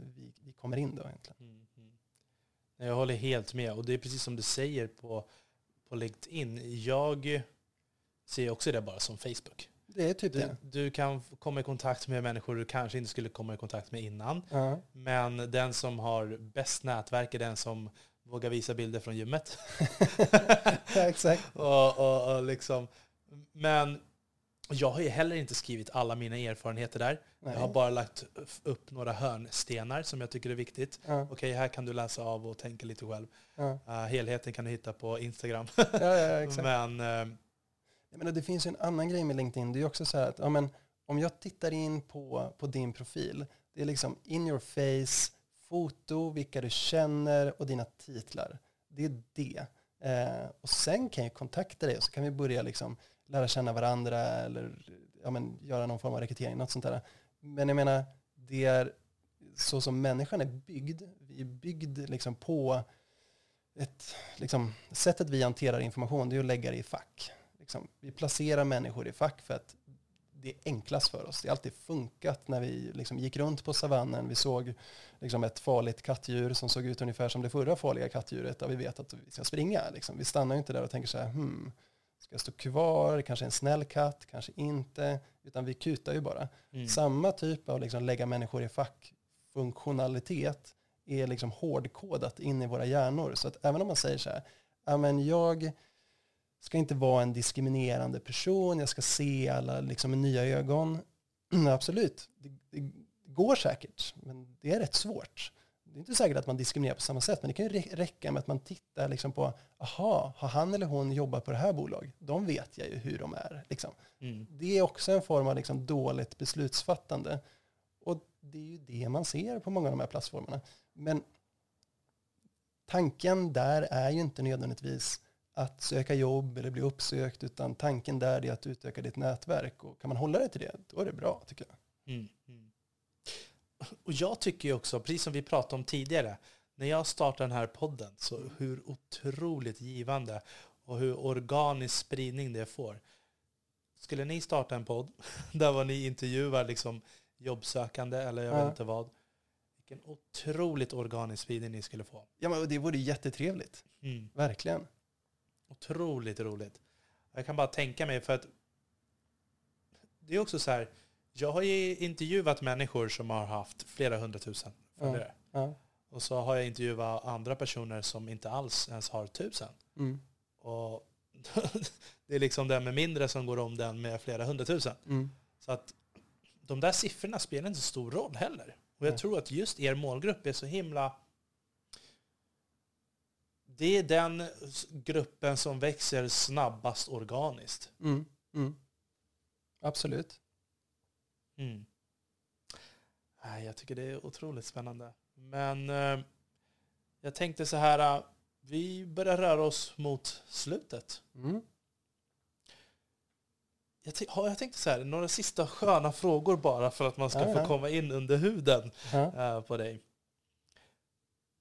kommer in då egentligen. Mm, mm. Jag håller helt med. Och det är precis som du säger på, på LinkedIn. Jag ser också det bara som Facebook. Det är typ du, det. Du kan komma i kontakt med människor du kanske inte skulle komma i kontakt med innan. Uh. Men den som har bäst nätverk är den som vågar visa bilder från gymmet. ja, exakt. och, och, och liksom. Men jag har ju heller inte skrivit alla mina erfarenheter där. Nej. Jag har bara lagt upp några hörnstenar som jag tycker är viktigt. Ja. Okej, okay, här kan du läsa av och tänka lite själv. Ja. Uh, helheten kan du hitta på Instagram. ja. Men uh, jag menar, det finns ju en annan grej med LinkedIn. Det är också så här att ja, men, om jag tittar in på, på din profil, det är liksom in your face, foto, vilka du känner och dina titlar. Det är det. Eh, och sen kan jag kontakta dig och så kan vi börja liksom lära känna varandra eller ja, men, göra någon form av rekrytering, något sånt där. Men jag menar, det är så som människan är byggd. Vi är byggd liksom på ett, liksom, sättet vi hanterar information, det är att lägga det i fack liksom, vi placerar människor i fack för att det är enklast för oss. Det har alltid funkat när vi liksom gick runt på savannen. Vi såg liksom ett farligt kattdjur som såg ut ungefär som det förra farliga kattdjuret. Och vi vet att vi ska springa. Liksom. Vi stannar inte där och tänker så här, hmm, ska jag stå kvar? Kanske en snäll katt, kanske inte. Utan vi kutar ju bara. Mm. Samma typ av liksom lägga människor i fack funktionalitet är liksom hårdkodat in i våra hjärnor. Så att även om man säger så här, ja men jag ska inte vara en diskriminerande person, jag ska se alla liksom med nya ögon. Absolut, det, det, går säkert, men det är rätt svårt. Det är inte säkert att man diskriminerar på samma sätt, men det kan ju räcka med att man tittar liksom på, aha, har han eller hon jobbat på det här bolaget? De vet jag ju hur de är. Liksom. Mm. Det är också en form av liksom dåligt beslutsfattande. Och det är ju det man ser på många av de här plattformarna. Men tanken där är ju inte nödvändigtvis att söka jobb eller bli uppsökt, utan tanken där är att utöka ditt nätverk. Och kan man hålla det till det, då är det bra tycker jag. Mm, mm. Och jag tycker ju också, precis som vi pratade om tidigare, när jag startade den här podden, så hur otroligt givande och hur organisk spridning det får. Skulle ni starta en podd där var ni intervjuar liksom jobbsökande eller jag ja. vet inte vad, vilken otroligt organisk spridning ni skulle få. Ja, men det vore jättetrevligt. Mm. Verkligen. Otroligt roligt. Jag kan bara tänka mig, för att det är också så här, Jag har ju intervjuat människor som har haft flera hundratusen följare. Ja. Och så har jag intervjuat andra personer som inte alls ens har tusen. Mm. Och det är liksom den med mindre som går om den med flera hundratusen. Mm. Så att de där siffrorna spelar inte så stor roll heller. Och jag tror att just er målgrupp är så himla... Det är den gruppen som växer snabbast organiskt. Mm. Mm. Absolut. Mm. Jag tycker det är otroligt spännande. Men eh, jag tänkte så här, eh, vi börjar röra oss mot slutet. Mm. Jag, jag tänkte så här, några sista sköna frågor bara för att man ska Ja, få ja. komma in under huden Ja. eh, på dig.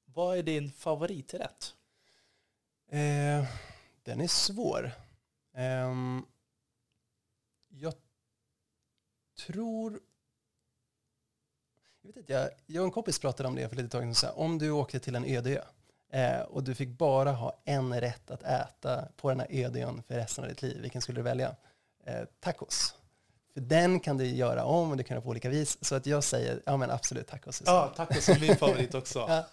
Vad är din favoriträtt? Eh, den är svår. Ehm, jag tror... Jag, vet inte, jag, jag och en kompis pratade om det för lite tag sedan. Så här, Om du åkte till en öde eh, och du fick bara ha en rätt att äta på den här öde ön för resten av ditt liv, vilken skulle du välja? Eh, tacos. För den kan du göra om och du kan göra på olika vis. Så att jag säger, ja men absolut tacos. Ja, tacos är min favorit också. Ja.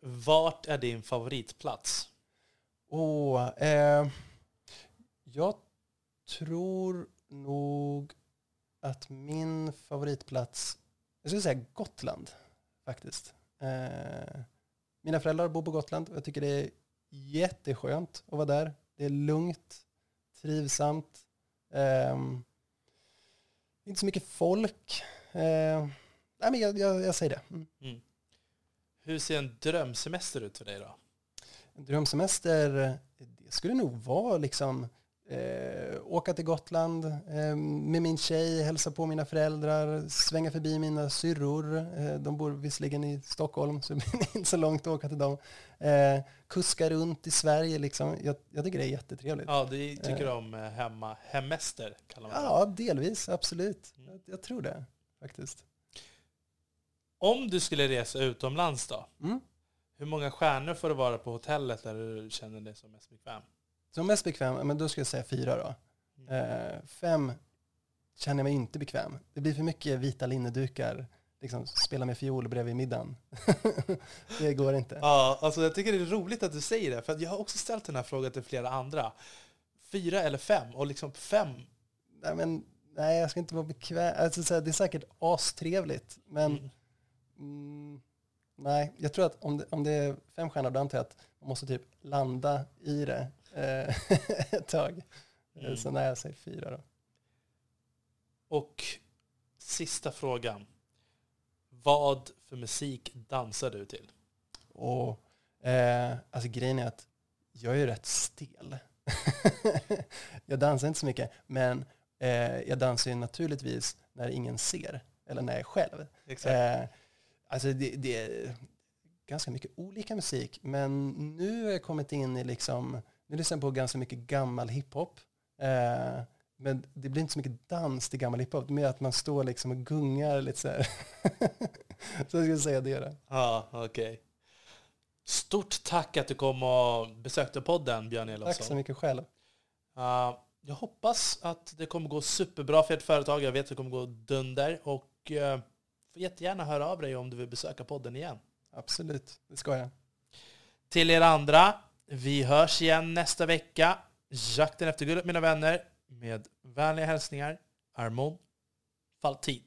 Vart är din favoritplats? Åh, eh, jag tror nog att min favoritplats, jag skulle säga Gotland faktiskt. Eh, mina föräldrar bor på Gotland och jag tycker det är jätteskönt att vara där. Det är lugnt, trivsamt. Eh, inte så mycket folk. Eh, nej men jag, jag, jag säger det. Mm. Mm. Hur ser en drömsemester ut för dig då? En drömsemester, det skulle nog vara liksom eh, åka till Gotland eh, med min tjej, hälsa på mina föräldrar, svänga förbi mina syrror. Eh, de bor visserligen i Stockholm så det blir inte så långt att åka till dem. Eh, kuska runt i Sverige liksom. Jag, jag tycker det är jättetrevligt. Ja, du tycker om eh, hemma, hemmester kallar man det. Ja, delvis, absolut. Mm. Jag, jag tror det faktiskt. Om du skulle resa utomlands då? Mm. Hur många stjärnor får det vara på hotellet där du känner dig som mest bekväm? Som mest bekväm, men då skulle jag säga fyra då. Eh, fem känner jag mig inte bekväm. Det blir för mycket vita linnedukar, liksom spela med fiol bredvid middagen. det går inte. Ja, alltså jag tycker det är roligt att du säger det, för jag har också ställt den här frågan till flera andra. Fyra eller fem? Och liksom fem, Nej, men, nej, jag ska inte vara bekväm. Alltså, det är säkert astrevligt, men Mm. mm, nej, jag tror att om det, om det är fem stjärnor, då antar jag att man måste typ landa i det ett tag. Mm. Så nej, jag säger fyra då. Och sista frågan. Vad för musik dansar du till? Och, eh, alltså grejen är att jag är ju rätt stel. jag dansar inte så mycket, men eh, jag dansar ju naturligtvis när ingen ser, eller när jag är själv. Eh, alltså det, det är ganska mycket olika musik, men nu har jag kommit in i liksom, nu lyssnar jag på ganska mycket gammal hiphop. Eh, men det blir inte så mycket dans till gammal hiphop, det är mer att man står liksom och gungar lite så här. så jag skulle säga det då. Ja, okej. Stort tack att du kom och besökte podden, Björn Tack så Elofsson. mycket själv. Uh, jag hoppas att det kommer gå superbra för ert företag. Jag vet att det kommer gå dunder. Och uh, får jättegärna höra av dig om du vill besöka podden igen. Absolut, det ska jag. Till er andra, vi hörs igen nästa vecka. Jakten efter guldet mina vänner. Med vänliga hälsningar, Armon Faltin.